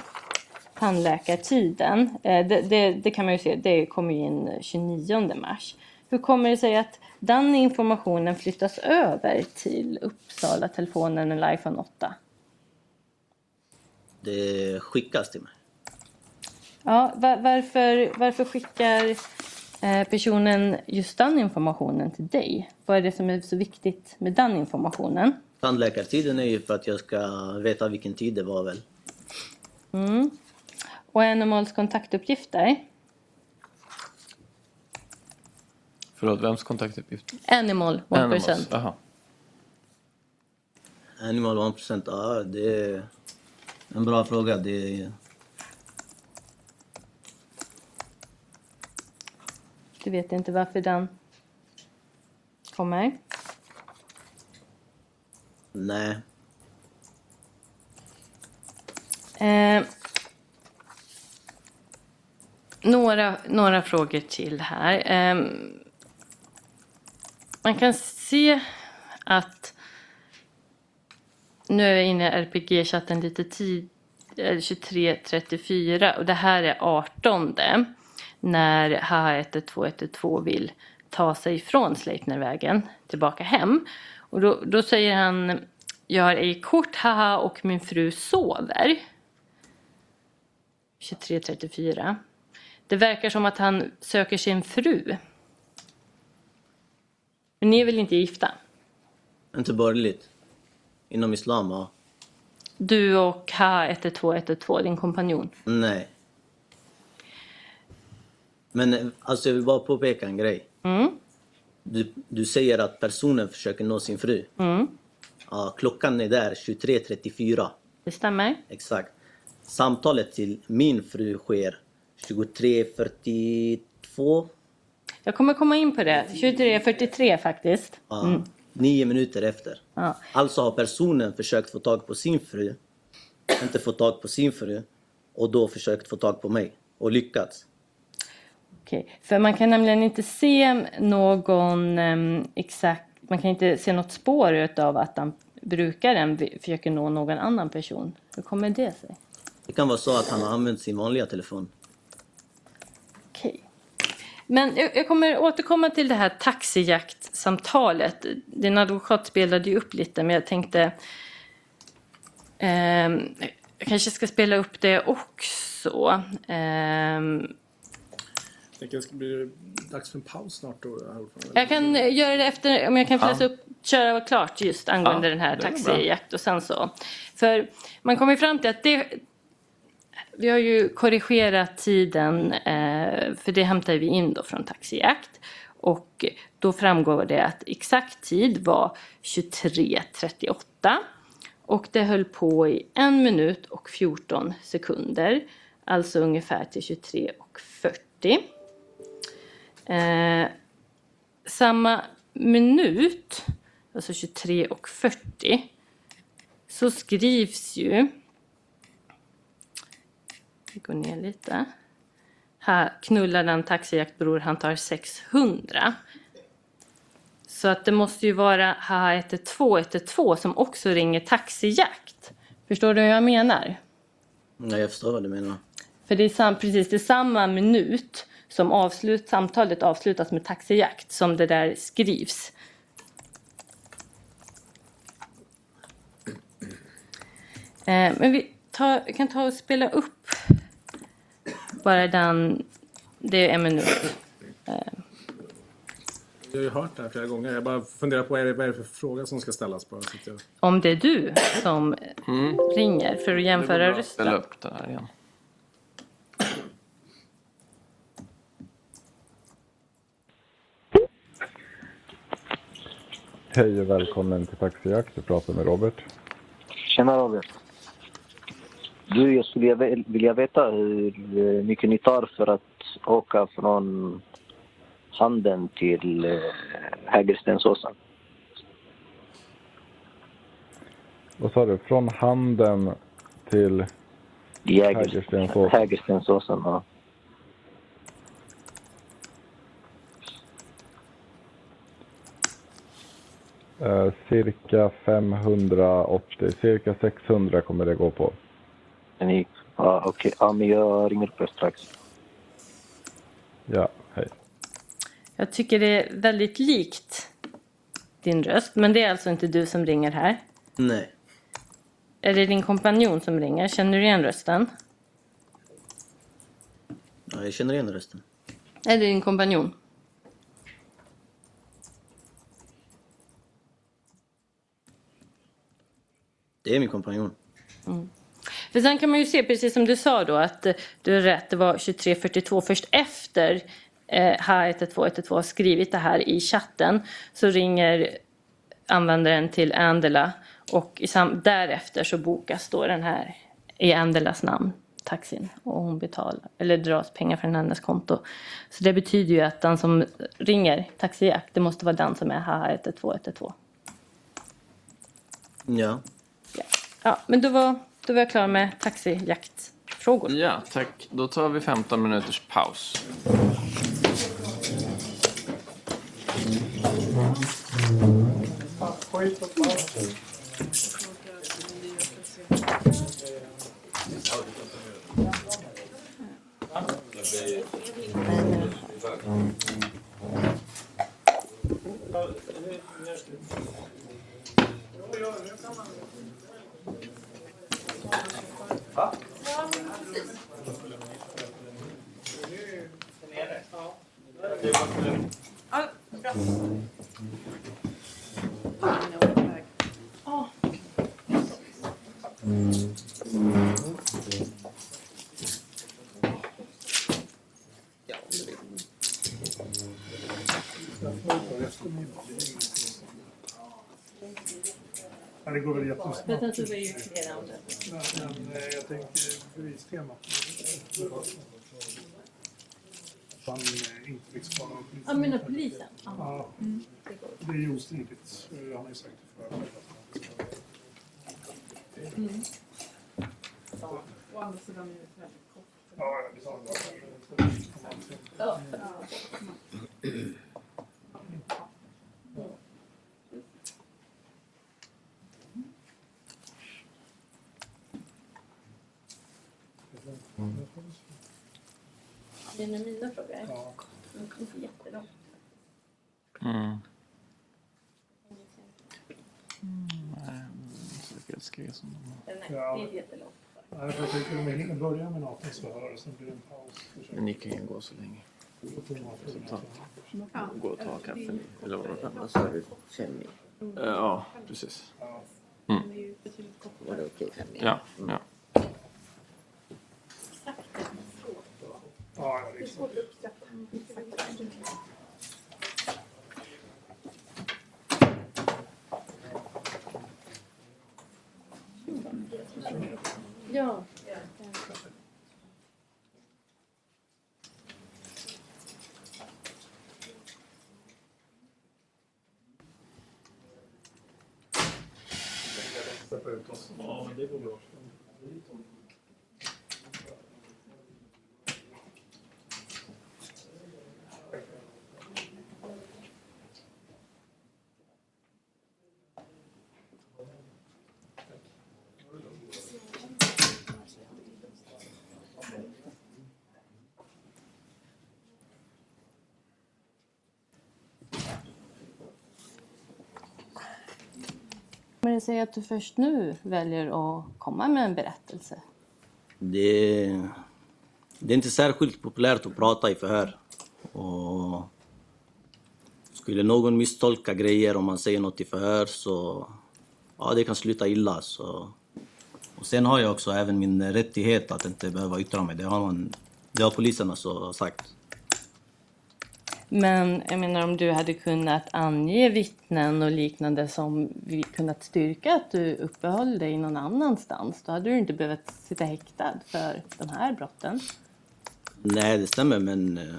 Tandläkartiden. Eh, det, det, det, kan man ju se, det kommer ju in 29 mars. Hur kommer det sig att den informationen flyttas över till Uppsala-telefonen eller iPhone 8? Det skickas till mig. Ja, var, varför, varför skickar eh, personen just den informationen till dig? Vad är det som är så viktigt med den informationen? Tandläkartiden är ju för att jag ska veta vilken tid det var väl. Mm. Och Animals kontaktuppgifter? Förlåt, vems kontaktuppgifter? Animal, 1%. Animals, aha. Animal 1%, ja det är en bra fråga. Det är... Du vet inte varför den kommer? Nej. Eh, några, några frågor till här. Eh, man kan se att nu är jag inne i RPG-chatten lite tid, 23.34 och det här är 18 när HH11212 vill ta sig från Sleipnervägen tillbaka hem. Och då, då säger han, jag har ej kort, haha, och min fru sover. 23.34. Det verkar som att han söker sin fru. Men ni är väl inte gifta? Inte borgerligt. Inom islam, ja. Du och HH11212, din kompanjon? Nej. Men alltså jag vill bara påpeka en grej. Mm. Du, du säger att personen försöker nå sin fru. Mm. Ja, klockan är där 23.34. Det stämmer. Exakt. Samtalet till min fru sker 23.42. Jag kommer komma in på det. 23.43 faktiskt. Ja, Mm. Nio minuter efter. Ja. Alltså har personen försökt få tag på sin fru, inte fått tag på sin fru och då försökt få tag på mig och lyckats. Okej, för man kan nämligen inte se någon em, exakt, man kan inte se något spår av att han brukaren försöker nå någon annan person. Hur kommer det sig? Det kan vara så att han har använt sin vanliga telefon. Okej. Men jag, jag kommer återkomma till det här taxijaktsamtalet. Din advokat spelade ju upp lite, men jag tänkte... ehm, jag kanske ska spela upp det också. Ehm, Jag tänker det ska bli dags för en paus snart då. Jag kan eh, göra det efter, om jag kan få Ja. läsa upp, köra klart just angående Ja, den här det taxijakt och sen så. För man kommer fram till att det, vi har ju korrigerat tiden, eh, för det hämtar vi in då från taxijakt. Och då framgår det att exakt tid var 23.38. Och det höll på i en minut och 14 sekunder. Alltså ungefär till 23.40. Eh, samma minut, alltså 23.40, så skrivs ju... Vi går ner lite. Här knullar den taxijaktbror, han tar 600. Så att det måste ju vara HH11212 som också ringer taxijakt. Förstår du hur jag menar? Ja, jag förstår vad du menar. För det är sam, precis det är samma minut som avslut, samtalet avslutas med taxijakt som det där skrivs. Eh, men vi tar, kan ta och spela upp bara den, det är en minut. Eh, Jag har ju hört det här flera gånger. Jag bara funderar på vad är det, vad är det för fråga som ska ställas. Bara, så jag... om det är du som ringer för att jämföra rösten. upp det här igen. Hej och välkommen till Taxijakt. Du pratar med Robert. Tjena Robert. Du, jag skulle vilja veta hur eh, mycket ni tar för att åka från Handen till eh, Hägerstensåsen. Vad sa du? Från Handen till Jäger- Hägerstensås? Hägerstensåsen, ja. Eh, cirka 580, cirka 600 kommer det gå på. Ni, ja, okej. Ja, men jag ringer upp er strax. Ja, hej. Jag tycker det är väldigt likt din röst, men det är alltså inte du som ringer här. Nej. Är det din kompanjon som ringer? Känner du igen rösten? Ja, jag känner igen rösten. Är det din kompanjon? Det är min kompanjon. Mm. För sen kan man ju se, precis som du sa då, att eh, du har rätt, det var 2342. Först efter eh, H11212 har skrivit det här i chatten så ringer användaren till Andela och därefter så bokas då den här i Andelas namn, taxin, och hon betalar, eller dras pengar från hennes konto. Så det betyder ju att den som ringer taxijakt, det måste vara den som är H11212. Ja. Ja, men då var, då var jag klar med taxijaktfrågor. Ja, tack. Då tar vi 15 minuters paus. Ja, det går väl jättesnabbt. Men sen så var det ju flera om det. Jag tänker bevistemat. Han inte fick spara någon polis. Ja, menar polisen? Ja. Mm. Det är ju ostridigt. eh, Han har ju sagt det förut. Mm. Å andra sidan är det väldigt kort. Ja, ja, det sa han. Ja. Det är mina frågor. Ja. De kommer få jättelångt. Mm. Nej, säkerhetsgrej som de har. Nej, Ja. det är jättelångt. Nej, för jag om vi börja med något så hör sen blir det en paus. Men ni kan ju gå så länge. Ta, gå och ta kaffe ni. Eller vad det Vad sa du? Fem? Eh, Ja, precis. Mm. Var det okej? Fem mil? Ja, ja. Ja, kommer det sig att du först nu väljer att komma med en berättelse. Det, det är inte särskilt populärt att prata i förhör. Och skulle någon misstolka grejer om man säger något i förhör så ja, det kan sluta illa. Så. Och sen har jag också även min rättighet att inte behöva yttra mig. Det har, man, det har polisen alltså sagt. Men jag menar om du hade kunnat ange vittnen och liknande som vi kunnat styrka att du uppehöll dig någon annanstans, då hade du inte behövt sitta häktad för de här brotten. Nej, det stämmer, men eh,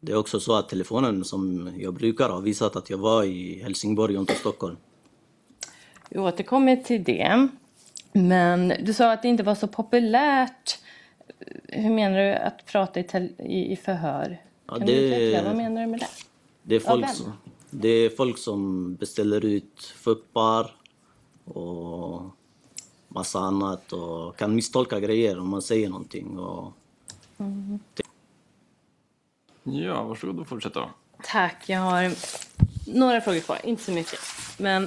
det är också så att telefonen som jag brukar har visat att jag var i Helsingborg och inte Stockholm. Vi återkommer till det. Men du sa att det inte var så populärt. Hur menar du att prata i, i förhör? Ja, Kan det- du utveckla? Vad menar du med det? Det är, folk som, det är folk som beställer ut fuppar och massa annat och kan misstolka grejer om man säger någonting. Och Mm. Ja, varsågod och fortsätta. Tack. Jag har några frågor kvar, inte så mycket. Men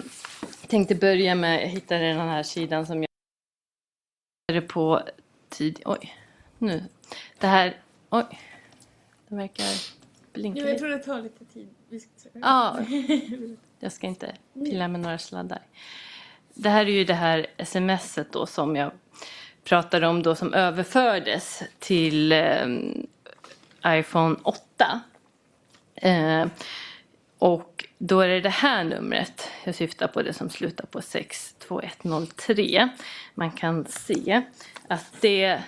jag tänkte börja med, jag hittade den här sidan som jag på tid... Oj, nu. Det här... Oj. Det verkar blinka Jo, jag tror det tar lite tid. Ja, jag ska inte pilla med några sladdar. Det här är ju det här smset då som jag pratade om då som överfördes till eh, iPhone 8. Eh, och då är det det här numret jag syftar på, det som slutar på 62103. Man kan se att det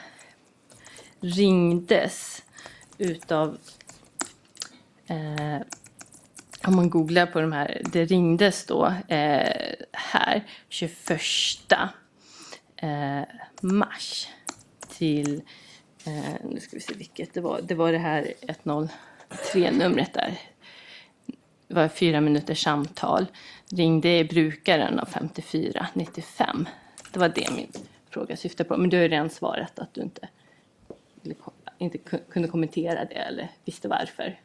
ringdes utav eh, om man googlar på de här, det ringdes då eh, här 21 eh, mars till, eh, nu ska vi se vilket det var, det var det här 103-numret där. Det var fyra minuters samtal. Ringde brukaren av 5495. Det var det min fråga syftade på. Men du har ju redan svarat att du inte, ville inte ku- kunde kommentera det eller visste varför.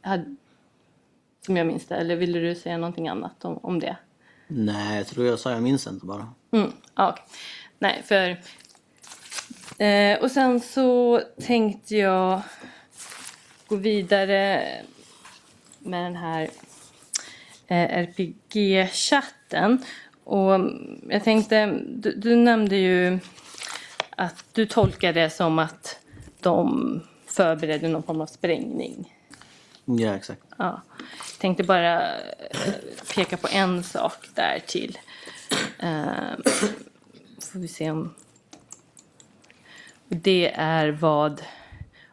Hade, som jag minns det. Eller ville du säga någonting annat om, om det? nej, jag tror jag sa jag minns inte bara. Mm, ja, okej. Nej, för... Eh, och sen så tänkte jag gå vidare med den här eh, RPG-chatten. Och jag tänkte, du, du nämnde ju att du tolkar det som att de förberedde någon form av sprängning. Ja, exakt. Ja. Jag tänkte bara eh, peka på en sak där till. Eh, får vi se om... Det är vad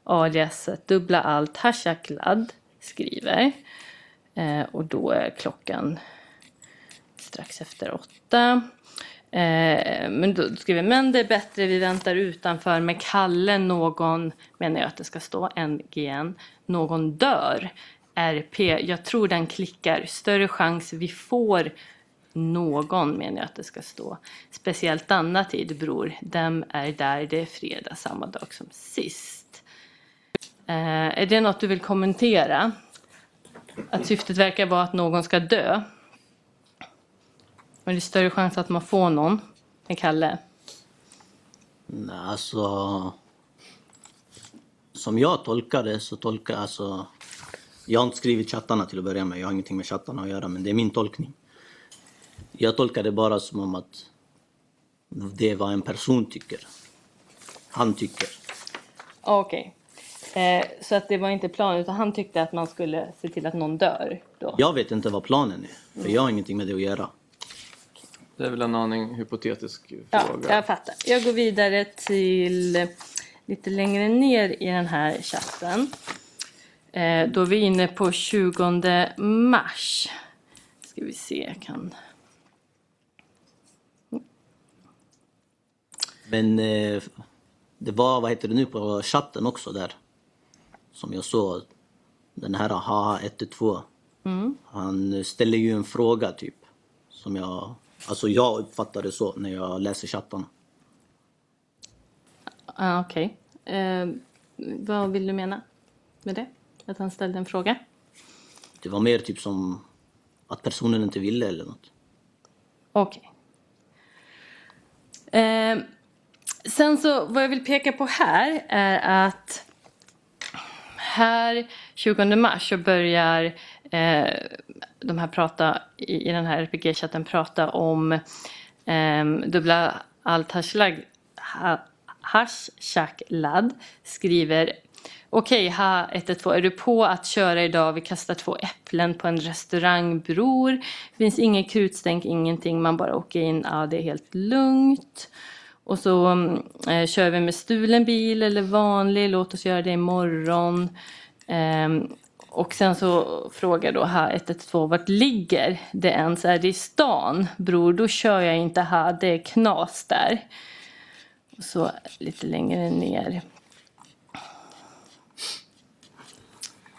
alias dubbla allt hashaklad skriver. Eh, och då är klockan strax efter åtta. Eh, men då skriver men det är bättre vi väntar utanför med Kalle någon, menar jag att det ska stå, NGN, någon dör. RP, jag tror den klickar, större chans vi får någon menar jag att det ska stå. Speciellt denna tid bror, dem är där det är fredag samma dag som sist. Eh, är det något du vill kommentera? Att syftet verkar vara att någon ska dö. Och det är större chans att man får någon än Kalle. Nej, alltså... Som jag tolkar det så tolkar jag alltså... Jag har inte skrivit chattarna till att börja med, jag har ingenting med chattarna att göra, men det är min tolkning. Jag tolkar det bara som om att det är vad en person tycker. Han tycker. Okej. Eh, så att det var inte planen, utan han tyckte att man skulle se till att någon dör då? Jag vet inte vad planen är, för jag har ingenting med det att göra. Det är väl en aning hypotetisk Ja, fråga. jag fattar. Jag går vidare till lite längre ner i den här chatten. Eh, då är vi inne på 20 mars. Ska vi se, jag kan... Men eh, det var, vad heter det nu, på chatten också där. Som jag såg. Den här haha 112. Mm. Han ställer ju en fråga typ. Som jag, alltså jag uppfattar det så när jag läser chattarna. Ah, Okej. Eh, vad vill du mena med det? Att han ställde en fråga? Det var mer typ som att personen inte ville eller något. Okej. Eh, Sen så vad jag vill peka på här är att här 20 mars så börjar eh, de här prata i, i den här RPG-chatten prata om eh, dubbla allt hashtag ha, hashtag skriver Okej, ha 112, är du på att köra idag? Vi kastar två äpplen på en restaurang, bror. Finns ingen krutstänk, ingenting. Man bara åker in. Ja, det är helt lugnt. Och så eh, kör vi med stulen bil eller vanlig. Låt oss göra det imorgon. Eh, och sen så frågar då ha 112 vart ligger det ens? Är det i stan? Bror, då kör jag inte här. Det är knas där. Och så lite längre ner.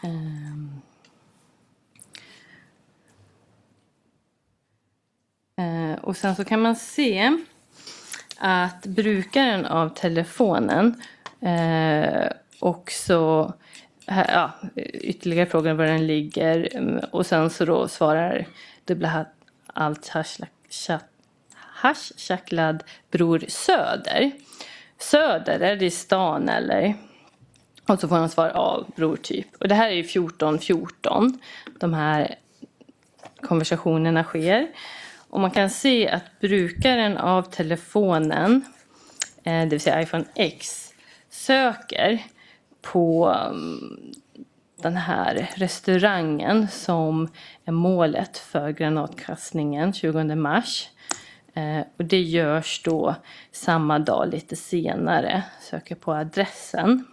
Um. Och sen så kan man se att brukaren av telefonen eh, också ja, ytterligare frågan var den ligger mm, och sen så då svarar dubbla allt haschacklad bror Söder. Söder, är det i stan eller? Och så får han svar av bror typ. Och det här är ju 1414. De här konversationerna sker. Och man kan se att brukaren av telefonen, eh, det vill säga iPhone X, söker på um, den här restaurangen som är målet för granatkastningen 20 mars. Eh, och det görs då samma dag lite senare. Söker på adressen.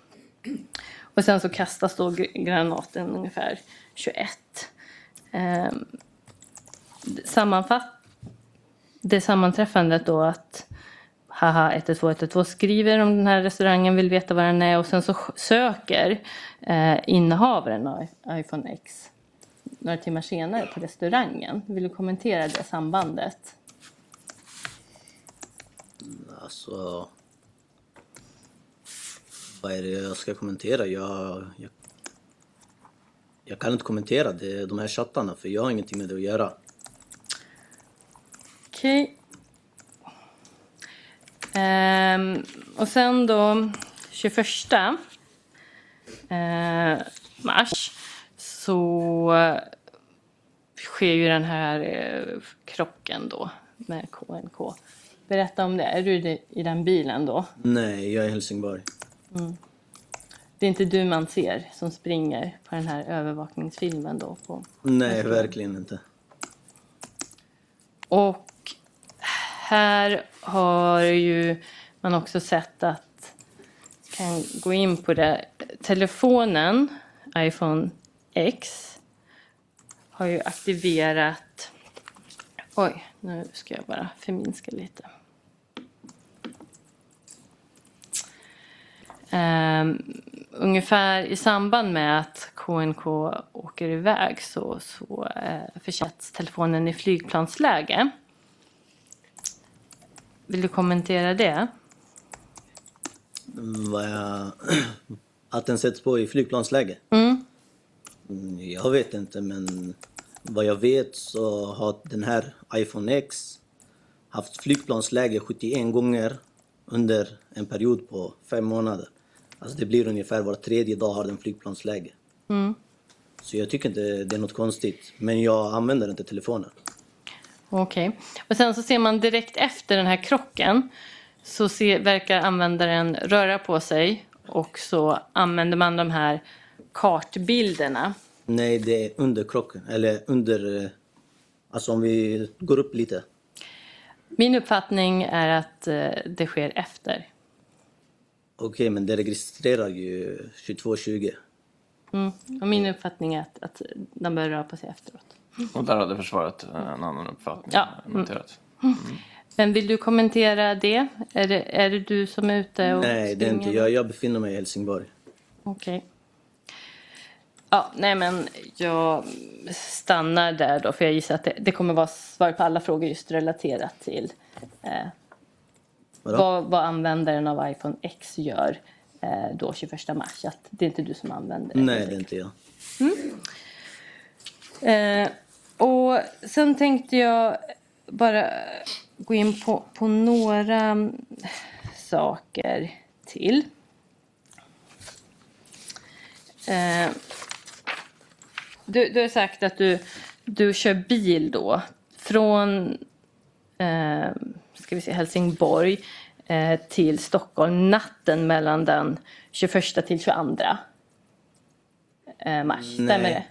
Och sen så kastas då granaten ungefär 21. Ehm, sammanfatt det sammanträffandet då att haha 112 112 skriver om den här restaurangen, vill veta var den är och sen så söker eh, innehavaren av iPhone X några timmar senare på restaurangen. Vill du kommentera det sambandet? Alltså... Vad är det jag ska kommentera? Jag, jag, jag kan inte kommentera det, de här chattarna för jag har ingenting med det att göra. Okej. Ehm, och sen då 21 eh, mars så sker ju den här eh, krocken då med KNK. Berätta om det. Är du i den bilen då? Nej, jag är i Helsingborg. Mm. Det är inte du man ser som springer på den här övervakningsfilmen då? På Nej, verkligen inte. Och här har ju man också sett att kan gå in på det. Telefonen, iPhone X, har ju aktiverat... Oj, nu ska jag bara förminska lite. Um, ungefär i samband med att KNK åker iväg så, så uh, försätts telefonen i flygplansläge. Vill du kommentera det? Att den sätts på i flygplansläge? Mm. Mm, Jag vet inte, men vad jag vet så har den här iPhone X haft flygplansläge 71 gånger under en period på fem månader. Alltså det blir ungefär var tredje dag har den flygplansläge. Mm. Så jag tycker inte det är något konstigt. Men jag använder inte telefonen. Okej. Och sen så ser man direkt efter den här krocken så ser, verkar användaren röra på sig och så använder man de här kartbilderna. Nej, det är under krocken. Eller under... eh, Alltså om vi går upp lite. Min uppfattning är att eh, det sker efter. Okej, men det registrerar ju 2220. Mm. Och min uppfattning är att, att de bör röra på sig efteråt. Och där hade försvaret en annan uppfattning. Ja. Noterat. Men vill du kommentera det? Är det, är det du som är ute och Nej, det är inte jag. Jag befinner mig i Helsingborg. Okej. Ja, nej men jag stannar där då för jag gissar att det, det kommer vara svar på alla frågor just relaterat till eh, vad, vad användaren av iPhone X gör eh, då 21 mars. Att det är inte du som använder det. Nej, det är inte jag. Eh, och sen tänkte jag bara gå in på, på några saker till. Eh, du, du har sagt att du, du kör bil då från eh, ska vi se, Helsingborg eh, till Stockholm natten mellan den 21 till 22 eh, mars. Stämmer Nej. det?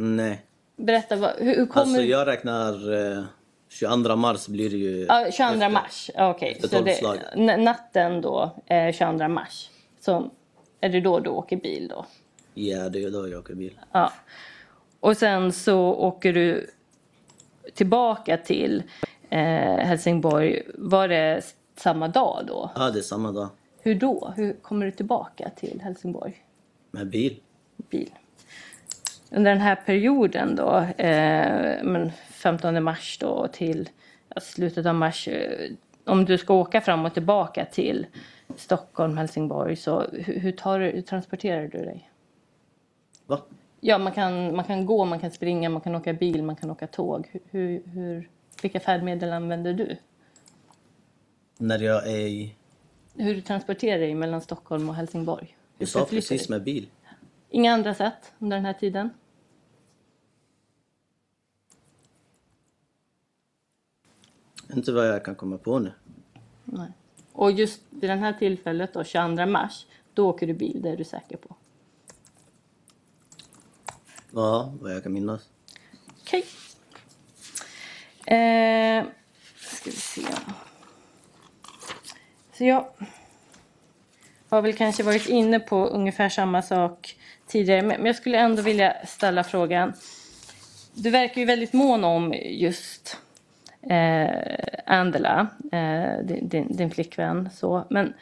Nej. Berätta, vad, hur, hur kommer... Alltså jag räknar eh, 22 mars blir det ju... Ja, 22 mars. Ja, Okej, efter så det, natten då, eh, 22 mars. Så är det då du åker bil då? Ja, det är då jag åker bil. Ja. Och sen så åker du tillbaka till eh, Helsingborg. Var det samma dag då? Ja, det är samma dag. Hur då? Hur kommer du tillbaka till Helsingborg? Med bil. Bil. Under den här perioden då, eh, men 15 mars då till slutet av mars. Eh, om du ska åka fram och tillbaka till Stockholm, Helsingborg, så hur, tar hur transporterar du dig? Va? Ja, man kan, man kan gå, man kan springa, man kan åka bil, man kan åka tåg. Hur, hur, vilka färdmedel använder du? När jag är i... Hur du transporterar dig mellan Stockholm och Helsingborg? Hur Jag sa precis dig? med bil. Inga andra sätt under den här tiden? Inte vad jag kan komma på nu. Nej. Och just vid det här tillfället, då, 22 mars, då åker du bil, det är du säker på? Ja, vad jag kan minnas. Okej. Eh, ska vi se. Så jag har väl kanske varit inne på ungefär samma sak tidigare, men jag skulle ändå vilja ställa frågan. Du verkar ju väldigt mån om just eh, Angela, eh, din, din, flickvän. Så. Men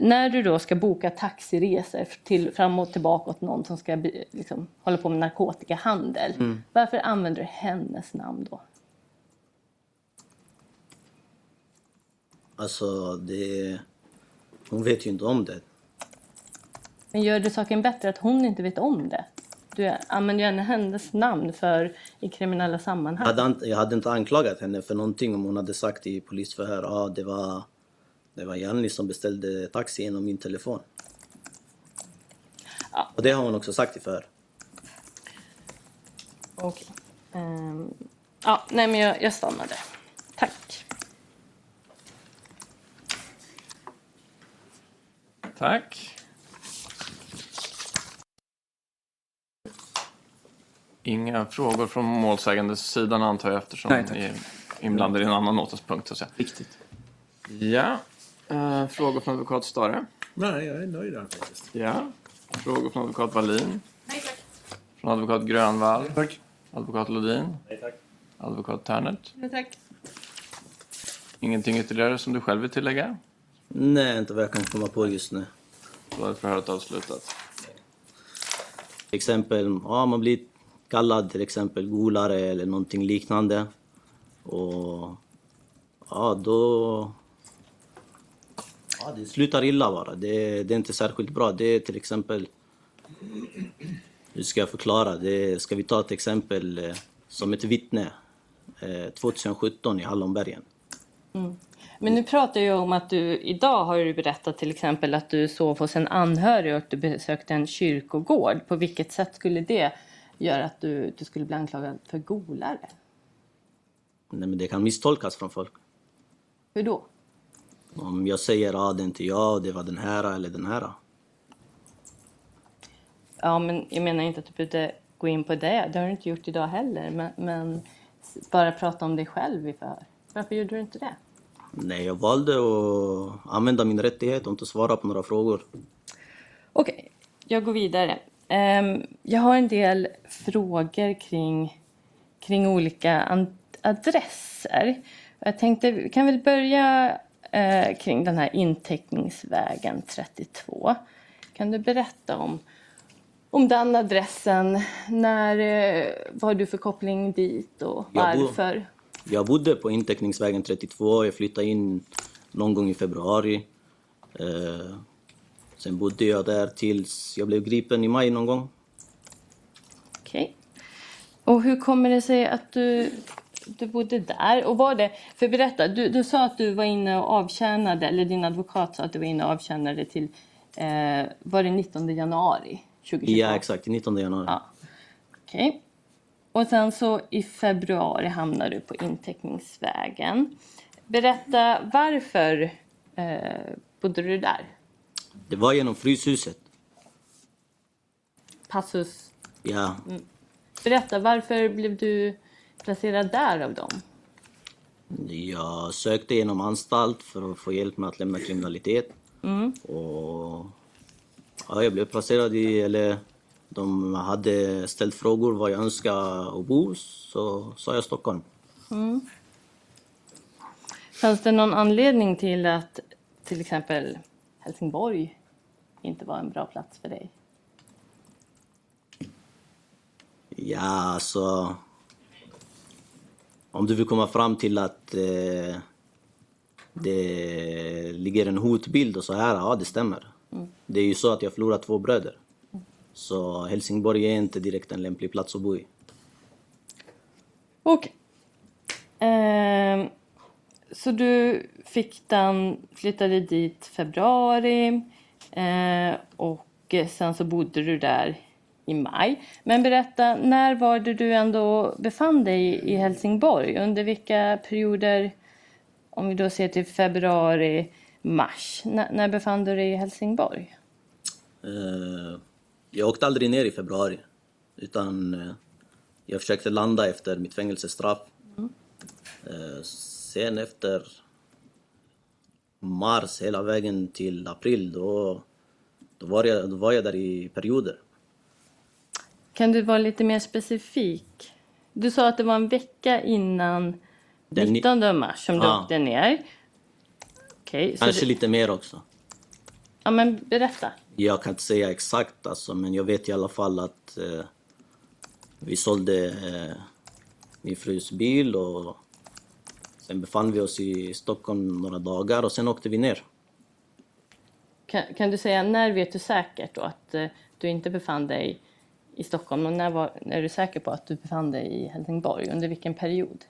när du då ska boka taxiresor till, fram och tillbaka åt någon som ska liksom, hålla på med narkotikahandel. Mm. Varför använder du hennes namn då? Alltså, det... Hon vet ju inte om det. Men gör det saken bättre att hon inte vet om det? Du använder ju hennes namn för i kriminella Jag sammanhang. hade, inte, jag hade inte anklagat henne för någonting om hon hade sagt i polisförhör att ah, det var, det var Janni som beställde taxi genom min telefon. Och det har hon också sagt i förhör. Okej. Ehm, ja, nej men jag, jag stannar där. Tack. Tack. Inga frågor från målsägandes sidan antar jag eftersom Nej, ni är inblandade i en annan åtalspunkt. Så att säga. Riktigt. Ja. Eh, frågor från advokat Stare? Nej, jag är nöjd där faktiskt. Ja. Frågor från advokat Wallin? Nej tack. Från advokat Grönvall? Tack. Advokat Lodin? Nej tack. Advokat Ternert? Nej tack. Ingenting ytterligare som du själv vill tillägga? Nej, inte vad jag kan komma på just nu. Då är förhöret avslutat. Exempel, ja, man blir kallad till exempel golare eller någonting liknande. Och ja, då... Ja, det slutar illa bara. Det, det är inte särskilt bra. Det är till exempel... Hur ska jag förklara? Det, ska vi ta ett exempel eh, som ett vittne. Eh, 2017 i Hallonbergen. Mm. Men nu pratar jag om att du idag har du berättat till exempel att du sov hos en anhörig och att du besökte en kyrkogård. På vilket sätt skulle det göra att du, du skulle bli anklagad för golare? Nej, men det kan misstolkas från folk. Hur då? Om jag säger att ah, det är inte jag, det var den här eller den här. Ja, men jag menar inte att du behövde gå in på det. Det har du inte gjort idag heller. Men, men bara prata om dig själv i förhör. Varför gjorde du inte det? Nej, jag valde att använda min rättighet och inte svara på några frågor. Okej, jag går vidare. Ehm, jag har en del frågor kring, kring olika adresser. Jag tänkte, vi kan väl börja eh, kring den här inteckningsvägen 32. Kan du berätta om, om den adressen? När, eh, vad har du för koppling dit och varför? Jag bodde på inteckningsvägen 32, jag flyttade in någon gång i februari. Sen bodde jag där tills jag blev gripen i maj någon gång. Okej. Och hur kommer det sig att du du bodde där. Och var det, för berätta, du, du sa att du var inne och avtjänade, eller din advokat sa att du var inne och avtjänade till, eh, var det 19 januari 2022? Ja, exakt. 19 januari. Ja. Okej. Och sen så i februari hamnar du på inteckningsvägen. Berätta varför eh, bodde du där? Det var genom Fryshuset. Passus. Ja. Mm. Berätta, varför blev du placerad där av dem? Jag sökte genom anstalt för att få hjälp med att lämna kriminalitet. Mm. Och ja, jag blev placerad i, eller de hade ställt frågor var jag önskar att bo, så sa jag Stockholm. Mm. Fanns det någon anledning till att till exempel Helsingborg inte var en bra plats för dig? Ja, alltså... Om du vill komma fram till att eh, det ligger en hotbild och så här, ja det stämmer. Mm. Det är ju så att jag förlorat två bröder. Så Helsingborg är inte direkt en lämplig plats att bo i. Okej. Ehm, så du fick den, flyttade dit februari eh, och sen så bodde du där i maj. Men berätta, när var det du ändå befann dig i Helsingborg? Under vilka perioder, om vi då ser till februari, mars, när, när befann du dig i Helsingborg? Eh, jag åkte aldrig ner i februari. Utan eh, jag försökte landa efter mitt fängelsestraff. Mm. Sen efter mars hela vägen till april, då, då, var, jag, då var jag där i perioder. Kan du vara lite mer specifik? Du sa att det var en vecka innan Den ni- 19 mars som du Ja. åkte ner. Så Kanske du, lite mer också. ja, men berätta. Jag kan inte säga exakt alltså, men jag vet i alla fall att eh, vi sålde eh, min frus bil och sen befann vi oss i Stockholm några dagar och sen åkte vi ner. Kan, kan du säga när vet du säkert då att eh, du inte befann dig i Stockholm och när, var, är du säker på att du befann dig i Helsingborg? Under vilken period?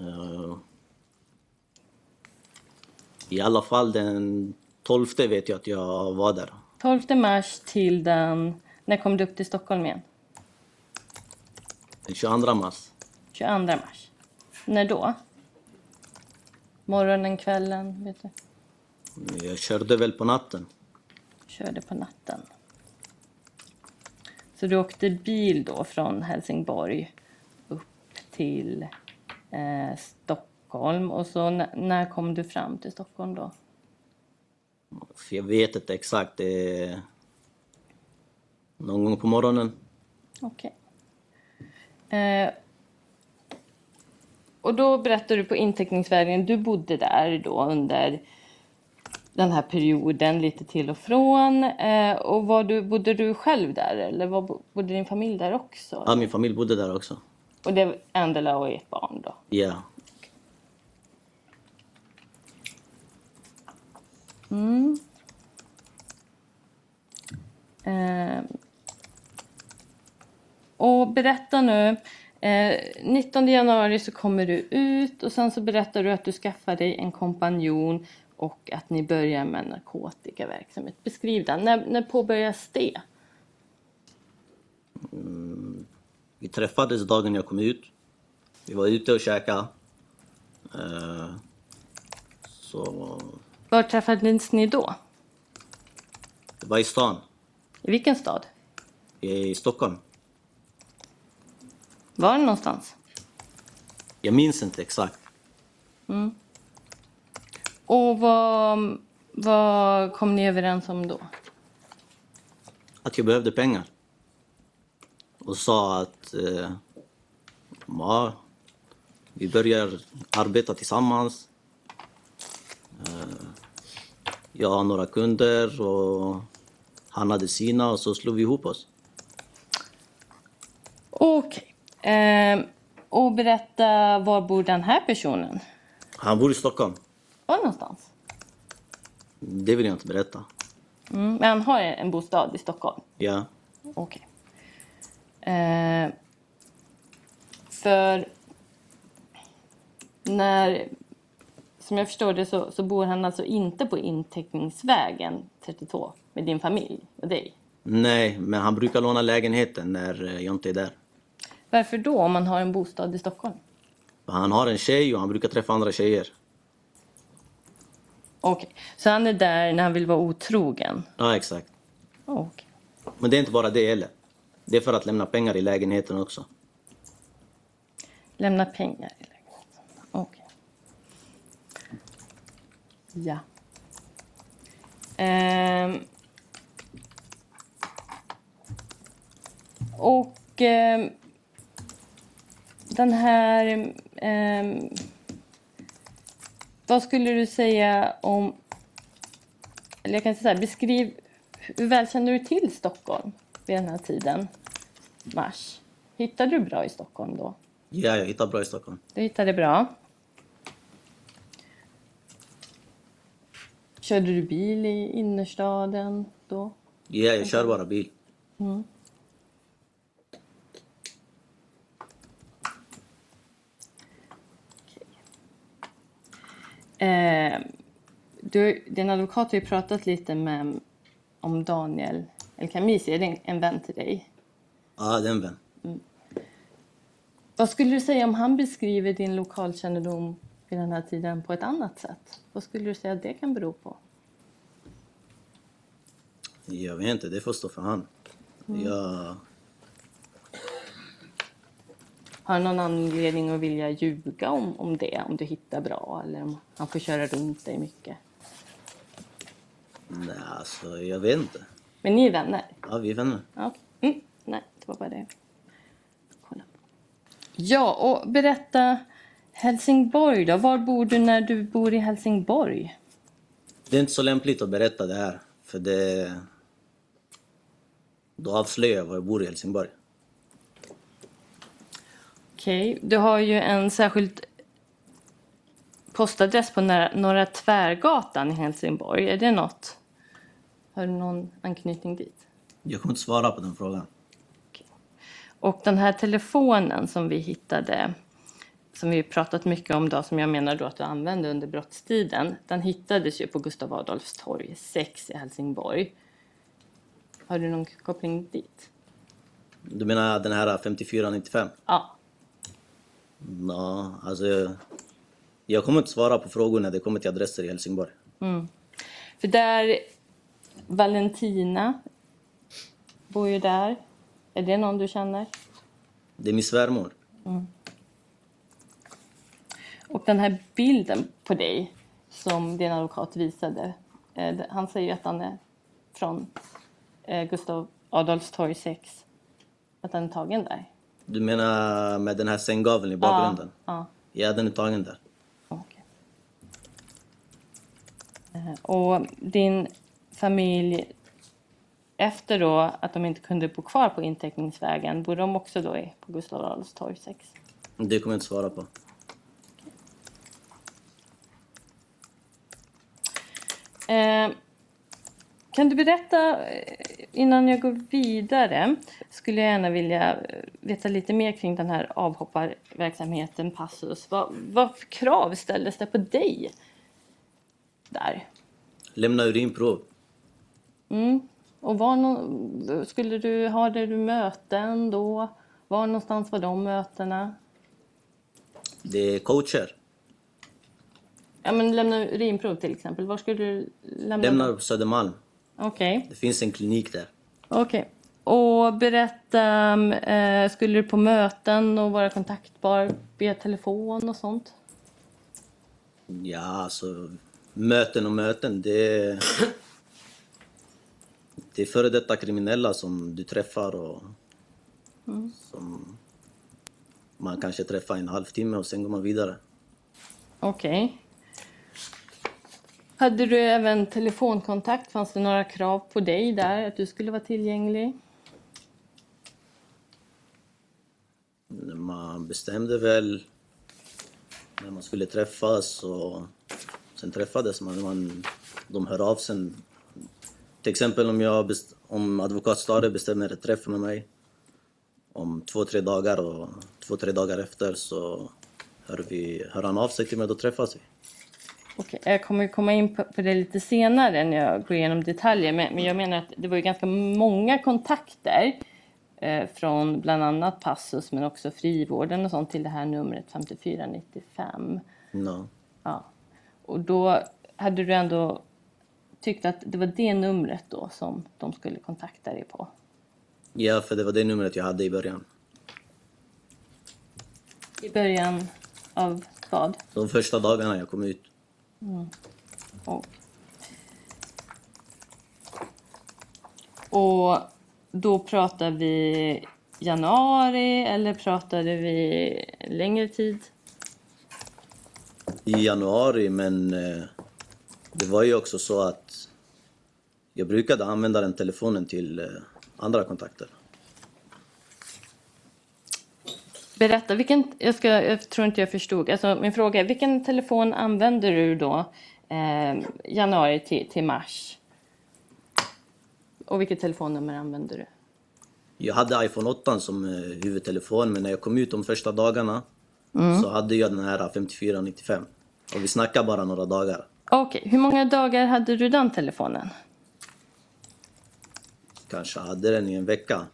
Eh, I alla fall den 12 vet jag att jag var där. 12 mars till den... När kom du upp till Stockholm igen? Den 22 mars. 22 mars. När då? Morgonen, kvällen? Vet du? Jag körde väl på natten. Körde på natten. Så du åkte bil då från Helsingborg upp till eh, Stockholm. Och så när kom du fram till Stockholm då? Jag vet inte exakt. Det är någon gång på morgonen. Okej. Eh, och då berättar du på inteckningsvägen, du bodde där då under den här perioden lite till och från. Eh, och var du, bodde du själv där eller var, bo- bodde din familj där också? Ja, min familj bodde där också. Och det var Angela och ert barn då? Ja. Mm. Eh, och berätta nu. Eh, 19 januari så kommer du ut och sen så berättar du att du skaffar dig en kompanjon och att ni börjar med narkotikaverksamhet. Beskriv den. När, när påbörjas det? Mm, vi träffades dagen jag kom ut. Vi var ute och käkade. Eh, så Var träffades ni då? det var i stan, I vilken stad? i Stockholm. Var någonstans? Jag minns inte exakt. Mm. Och vad, vad kom ni överens om då? Att jag behövde pengar. Och sa att eh, ja, vi börjar arbeta tillsammans. Eh, jag har några kunder och han hade sina och så slog vi ihop oss. Okej. Ehm, och berätta, var bor den här personen? Han bor i Stockholm. Var någonstans? Det vill jag inte berätta. Mm, men han har en bostad i Stockholm? Ja. Okej. Ehm, för när, som jag förstår det så, så bor han alltså inte på inteckningsvägen 32 med din familj och dig. Nej, men han brukar låna lägenheten när eh, jag inte är där. Varför då om man har en bostad i Stockholm? Han har en tjej och han brukar träffa andra tjejer. Okej, så han är där när han vill vara otrogen? Ja, exakt. Okej. Men det är inte bara det heller. Det är för att lämna pengar i lägenheten också. Lämna pengar i lägenheten. Okej. Ja. Ehm. Och ehm, den här... ehm, vad skulle du säga om... Eller jag kan säga så här, beskriv hur väl känner du till Stockholm vid den här tiden? Mars. Hittade du bra i Stockholm då? Ja, jag hittar bra i Stockholm. Du hittade bra. Körde du bil i innerstaden då? Ja, jag kör bara bil. Mm. Eh, du, din advokat har ju pratat lite med, om Daniel El Khamisi. Är det en, en vän till dig? Ja, det är en vän. Vad skulle du säga om han beskriver din lokalkännedom vid den här tiden på ett annat sätt? Vad skulle du säga att det kan bero på? Jag vet inte, det får stå för han. Mm. Jag... Har han någon anledning att vilja ljuga om, om det? Om du hittar bra eller om han får köra runt dig mycket? Nej, alltså jag vet inte. Men ni är vänner? Ja, vi är vänner. Ja, okej. Mm, nej, det var bara det. Kolla. Ja, och berätta Helsingborg då. Var bor du när du bor i Helsingborg? Det är inte så lämpligt att berätta det här, för det... Då avslöjar jag var jag bor i Helsingborg. Okej, du har ju en särskild postadress på Norra, Norra Tvärgatan i Helsingborg. Är det något? Har du någon anknytning dit? Jag kommer inte svara på den frågan. Och den här telefonen som vi hittade, som vi pratat mycket om då, som jag menar då att du använde under brottstiden, den hittades ju på Gustav Adolfs torg 6 i Helsingborg. Har du någon koppling dit? Du menar den här 5495? Ja. Ja, alltså... Jag kommer inte svara på frågor när det kommer till adresser i Helsingborg. Mm. För där, Valentina bor ju där. Är det någon du känner? Det är min svärmor. Mm. Och den här bilden på dig som din advokat visade. Eh, han säger ju att han är från eh, Gustav Adolfs torg 6. Att den är tagen där. Du menar med den här sänggaveln i bakgrunden? Ja. Ja, den är tagen där. Eh, Och din familj, efter då att de inte kunde bo kvar på inteckningsvägen, bor de också då på Gustav Adolfs torg 6? Det kommer jag inte svara på. Eh, kan du berätta, eh, innan jag går vidare, skulle jag gärna vilja eh, veta lite mer kring den här avhopparverksamheten Passus. Vad, vad för krav ställdes det på dig där? Lämna urinprov. Mm. Och var nå- skulle du, hade du möten då? Var någonstans var de mötena? Det är coacher. Ja, men lämna urinprov till exempel. Var skulle du lämna Lämna på Södermalm. Okej. Det finns en klinik där. Okej. Och berätta, eh, skulle du på möten och vara kontaktbar via telefon och sånt? Ja, alltså möten och möten. Det är, det är före detta kriminella som du träffar och Mm. som man kanske träffar en halvtimme och sen går man vidare. Okej. Hade du även telefonkontakt? Fanns det några krav på dig där, att du skulle vara tillgänglig? Man bestämde väl när man skulle träffas och sen träffades man. man de hör av sig. Till exempel om, jag om advokat Stare bestämmer ett träff med mig om två, tre dagar och två, tre dagar efter så hör, vi, hör han av sig till mig, då träffas vi. Okej, jag kommer ju komma in på, på det lite senare när jag går igenom detaljer. Men, men jag menar att det var ju ganska många kontakter eh, från bland annat Passus men också frivården och sånt till det här numret 5495. No. Ja. Och då hade du ändå tyckt att det var det numret då som de skulle kontakta dig på? Ja, för det var det numret jag hade i början. I början av vad? De första dagarna jag kom ut. Mm. Och, och då pratar vi januari eller pratade vi längre tid? I januari, men eh, det var ju också så att jag brukade använda den telefonen till eh, andra kontakter. Berätta, vilken, jag, ska, jag tror inte jag förstod. Alltså, min fråga är, vilken telefon använder du då eh, januari till, till mars? Och vilket telefonnummer använder du? Jag hade iPhone 8 som eh, huvudtelefon, men när jag kom ut de första dagarna Mm. så hade jag den här 5495. Och vi snackade bara några dagar. Okej, hur många dagar hade du den telefonen? Kanske hade den i en vecka.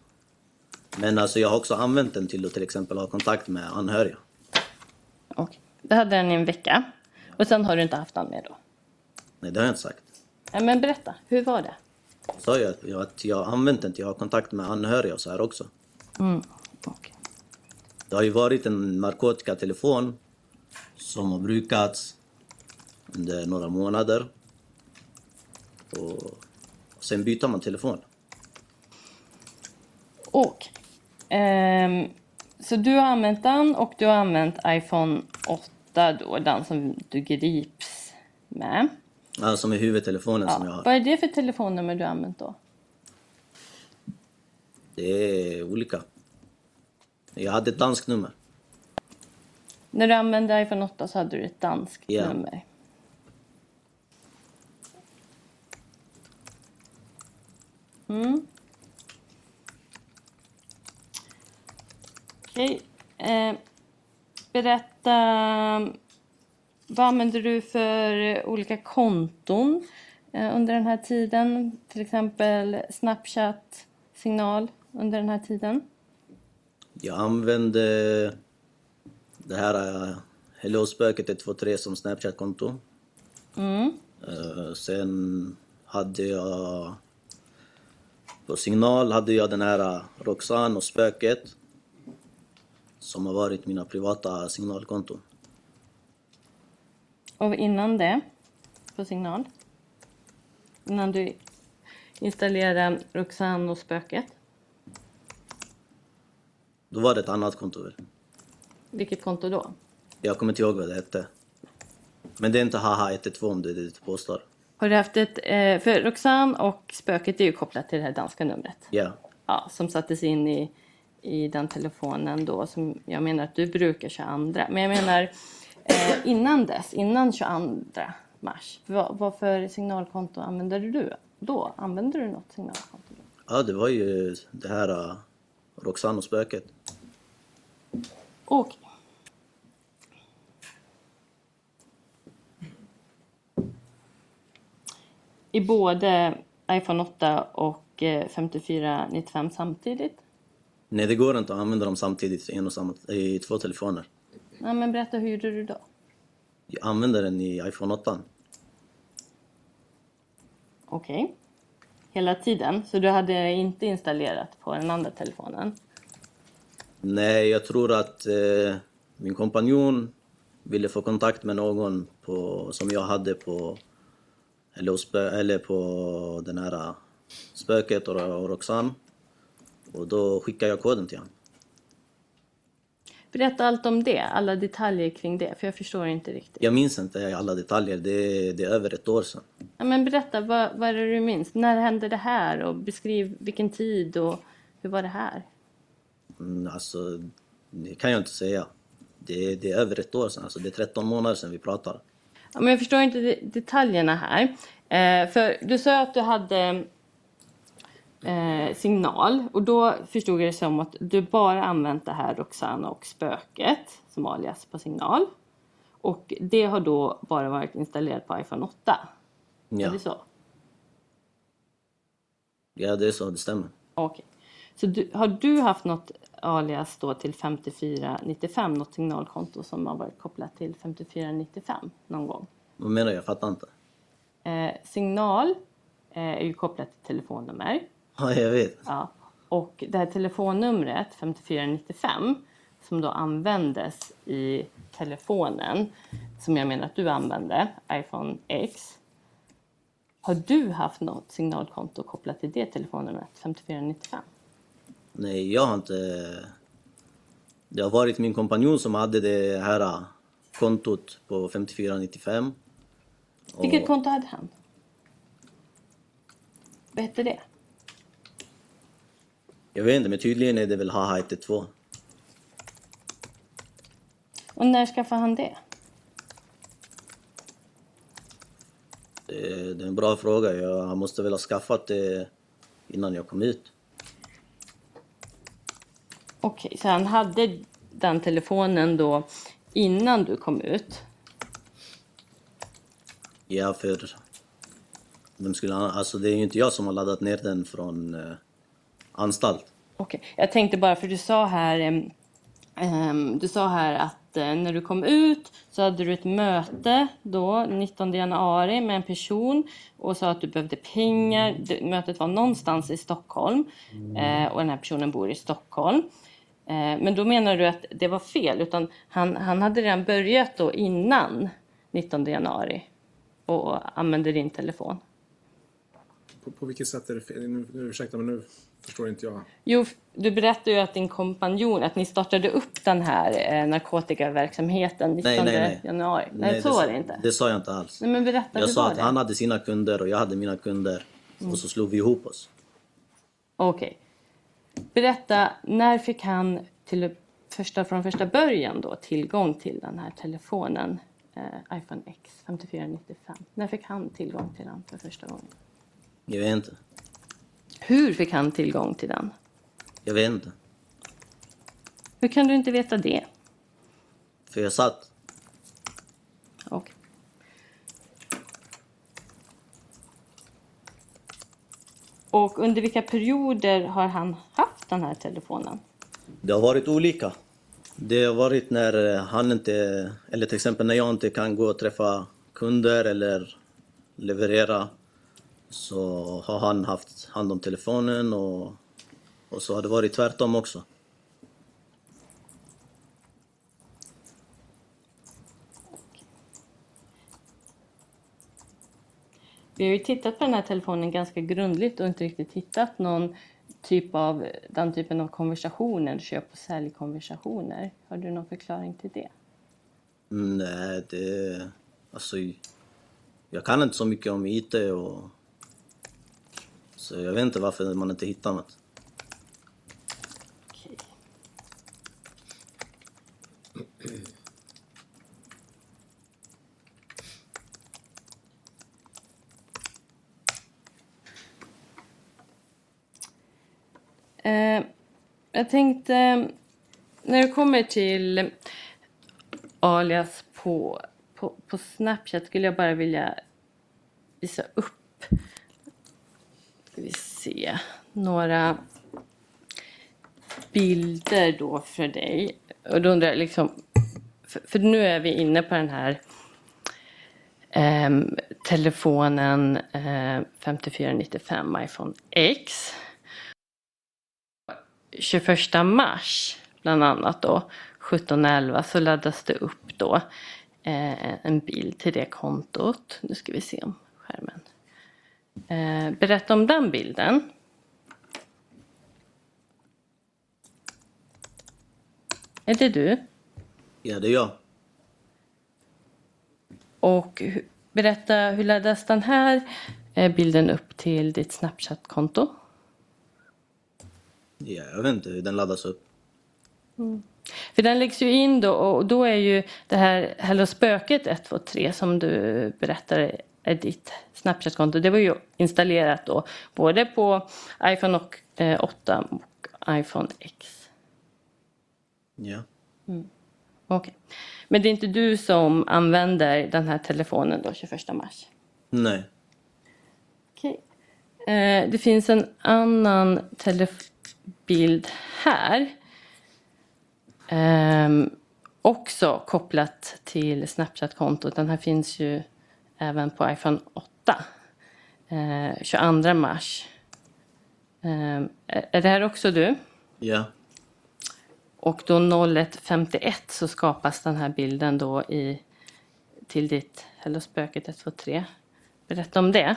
Men alltså jag har också använt den till att till exempel ha kontakt med anhöriga. Du hade den i en vecka. Och sen har du inte haft den med då? Nej, det har jag inte sagt. Ja, men berätta, hur var det? Sa jag att jag, att jag har använt den till att ha kontakt med anhöriga och så här också. Mm. Det har ju varit en narkotikatelefon som har brukats under några månader. Och sen byter man telefon. Och, ehm, så du har använt den och du har använt iPhone 8 då, den som du grips med. Ja, som är huvudtelefonen som jag Ja. har. Vad är det för telefonnummer du har använt då? Det är olika. Jag hade ett danskt nummer. När du använde iPhone 8 så hade du ett danskt Ja. nummer. Mm. Okej. Eh, berätta. Vad använder du för olika konton eh, under den här tiden? Till exempel Snapchat, Signal under den här tiden? Jag använde det här uh, Hello Spöket 123 som Snapchat-konto. Mm. Eh, sen hade jag... På Signal hade jag den här eh, Roxanne och Spöket. Som har varit mina privata signalkonton. Och innan det, på signal, innan du installerade Roxanne och spöket, Då var det ett annat konto väl? vilket konto då? Jag kommer inte ihåg vad det hette. Men det är inte haha 112 om det är det du påstår. Har du haft ett, eh, för Roxanne och spöket är ju kopplat till det här danska numret. Ja. Ja, som sattes in i, i den telefonen då, som jag menar att du brukar 22. Men jag menar eh, innan dess, innan 22 mars, vad, vad för signalkonto använde du då? Använde du något signalkonto? Ja, det var ju det här uh, Roxanne och Spöket. Okej. I både iPhone 8 och eh, 5495 samtidigt? Nej, det går inte att använda dem samtidigt i, en och samma, i två telefoner. Ja, men berätta, hur gjorde du då? Jag använder den i iPhone 8. Okej. Hela tiden? Så du hade inte installerat på den andra telefonen? Nej, jag tror att eh, min kompanjon ville få kontakt med någon på, som jag hade på, eller, spö, eller på den här eh, spöket och, och Roxanne. Och då skickade jag koden till honom. Berätta allt om det, alla detaljer kring det, för jag förstår inte riktigt. Jag minns inte alla detaljer, det, är- det är över ett år sedan. Ja, men berätta, vad, vad är det du minns? När hände det här? Och beskriv vilken tid och hur var det här? Mm, alltså, det kan jag inte säga. Det, det är över ett år sedan, alltså det är 13 månader sedan vi pratar. Ja, men jag förstår inte de- detaljerna här. Eh, för du sa att du hade, eh, signal. Och då förstod jag det som att du bara använt det här Roxana och spöket som alias på signal. Och det har då bara varit installerat på iPhone 8. Ja. Är det så? Ja, det är så, det stämmer. Okej. Så du, har du haft något alias då till 5495, något signalkonto som har varit kopplat till 5495 någon gång? Vad menar du? Jag fattar inte. Eh, signal eh, är ju kopplat till telefonnummer. Ja, jag vet. Ja. Och det här telefonnumret 5495 som då användes i telefonen som jag menar att du använde, iPhone X. Har du haft något signalkonto kopplat till det telefonnumret 5495? Nej, jag har inte... Det har varit min kompanjon som hade det här äh, kontot på 5495. Vilket Och- konto hade han? Vad hette det? Jag vet inte, men tydligen är det väl Haha 112. Och när skaffade han det? Det, det är en bra fråga. Jag, han måste väl ha skaffat det innan jag kom ut. Okej, så han hade den telefonen då innan du kom ut? Ja, för... Vem skulle han... Alltså det är ju inte jag som har laddat ner den från eh, anstalt. Okej, jag tänkte bara för du sa här, em, du sa här att eh, när du kom ut så hade du ett möte då 19 januari med en person och sa att du behövde pengar. Det, mötet var någonstans i Stockholm eh, och den här personen bor i Stockholm. Eh, men då menar du att det var fel utan han, han hade redan börjat då innan 19 januari och använde din telefon. På, på vilket sätt är det fel? Nu, nu, ursäkta, men nu förstår inte jag. Jo, du berättade ju att din kompanjon, att ni startade upp den här eh, narkotikaverksamheten 19 Nej, nej, nej. januari. Nej, så var det inte. Det sa jag inte alls. Nej, men berätta, jag sa att det? han hade sina kunder och jag hade mina kunder. Mm. Och så slog vi ihop oss. Okej. Berätta, när fick han till första, från första början då tillgång till den här telefonen, eh, iPhone X 5495? När fick han tillgång till den för första gången? Jag vet inte. Hur fick han tillgång till den? Jag vet inte. Hur kan du inte veta det? För jag satt. Okej. Och under vilka perioder har han haft den här telefonen? Det har varit olika. Det har varit när eh, han inte, eller till exempel när jag inte kan gå och träffa kunder eller leverera så har han haft hand om telefonen och, och så har det varit tvärtom också. Vi har ju tittat på den här telefonen ganska grundligt och inte riktigt hittat någon typ av, den typen av konversationer, köp och säljkonversationer. Har du någon förklaring till det? Mm, Nej, det... Alltså, jag kan inte så mycket om IT och... Så jag vet inte varför man inte hittar något. Eh, jag tänkte, när det kommer till alias på, på, på Snapchat skulle jag bara vilja visa upp, ska vi se, några bilder då för dig. Och då undrar jag liksom, för, för nu är vi inne på den här eh, telefonen eh, 5495 iPhone X. 21 mars bland annat då 1711 så laddas det upp då eh, en bild till det kontot. Nu ska vi se om skärmen. Eh, berätta om den bilden. Är det du? Ja, det är jag. Och berätta, hur laddas den här eh, bilden upp till ditt Snapchat-konto? Ja, jag vet inte hur den laddas upp. För den läggs ju in då och då är ju det här Hello Spöket 123 som du berättade ditt Snapchat-konto. Det var ju installerat då både på iPhone och, eh, 8 och iPhone X. Ja. Mm. Okej. Men det är inte du som använder den här telefonen då 21 mars? Nej. Okej. Eh, det finns en annan telefbild här. Ehm, också kopplat till Snapchat-kontot. Den här finns ju även på iPhone 8. Eh, 22 mars. Är är det här också du? Ja. Och då 0151 så skapas den här bilden då i, till ditt Hello spöket 123. Berätta om det.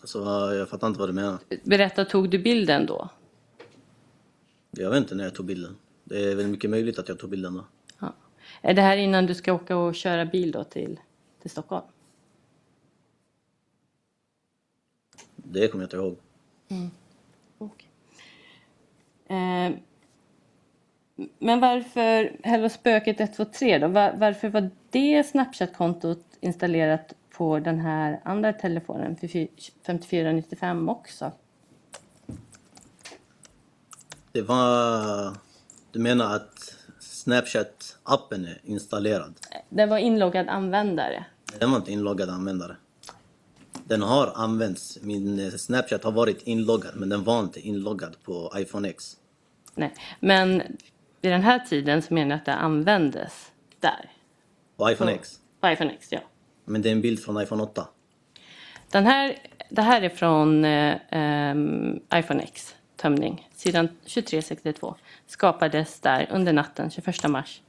Alltså, jag fattar inte vad du menar. Berätta, tog du bilden då? Jag vet inte när jag tog bilden. Det är väl mycket möjligt att jag tog bilden då. Är det här innan du ska åka och köra bil då till, till Stockholm? Det kommer jag inte ihåg. Mm. Okej. Eh, men varför Hello spöket 123 då? Var, varför var det Snapchat-kontot installerat på den här andra telefonen, 5495 också? Det var... Du menar att Snapchat-appen är installerad? Det var inloggad användare. Den var inte inloggad användare. Den har använts. Min Snapchat har varit inloggad, men den var inte inloggad på iPhone X. Nej, men vid den här tiden så menar jag att det användes där. På iPhone På- X. På iPhone X, ja. Men det är en bild från iPhone 8. Den här, det här är från eh, ehm, iPhone X, tömning. Sidan 2362. Skapades där under natten 21 mars.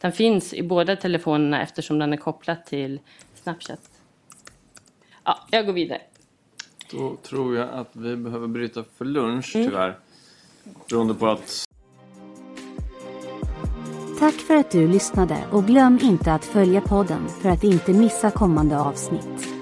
Den finns i båda telefonerna eftersom den är kopplad till Snapchat. Ja, jag går vidare. Då tror jag att vi behöver bryta för lunch tyvärr. Beroende på att Tack för att du lyssnade och glöm inte att följa podden för att inte missa kommande avsnitt.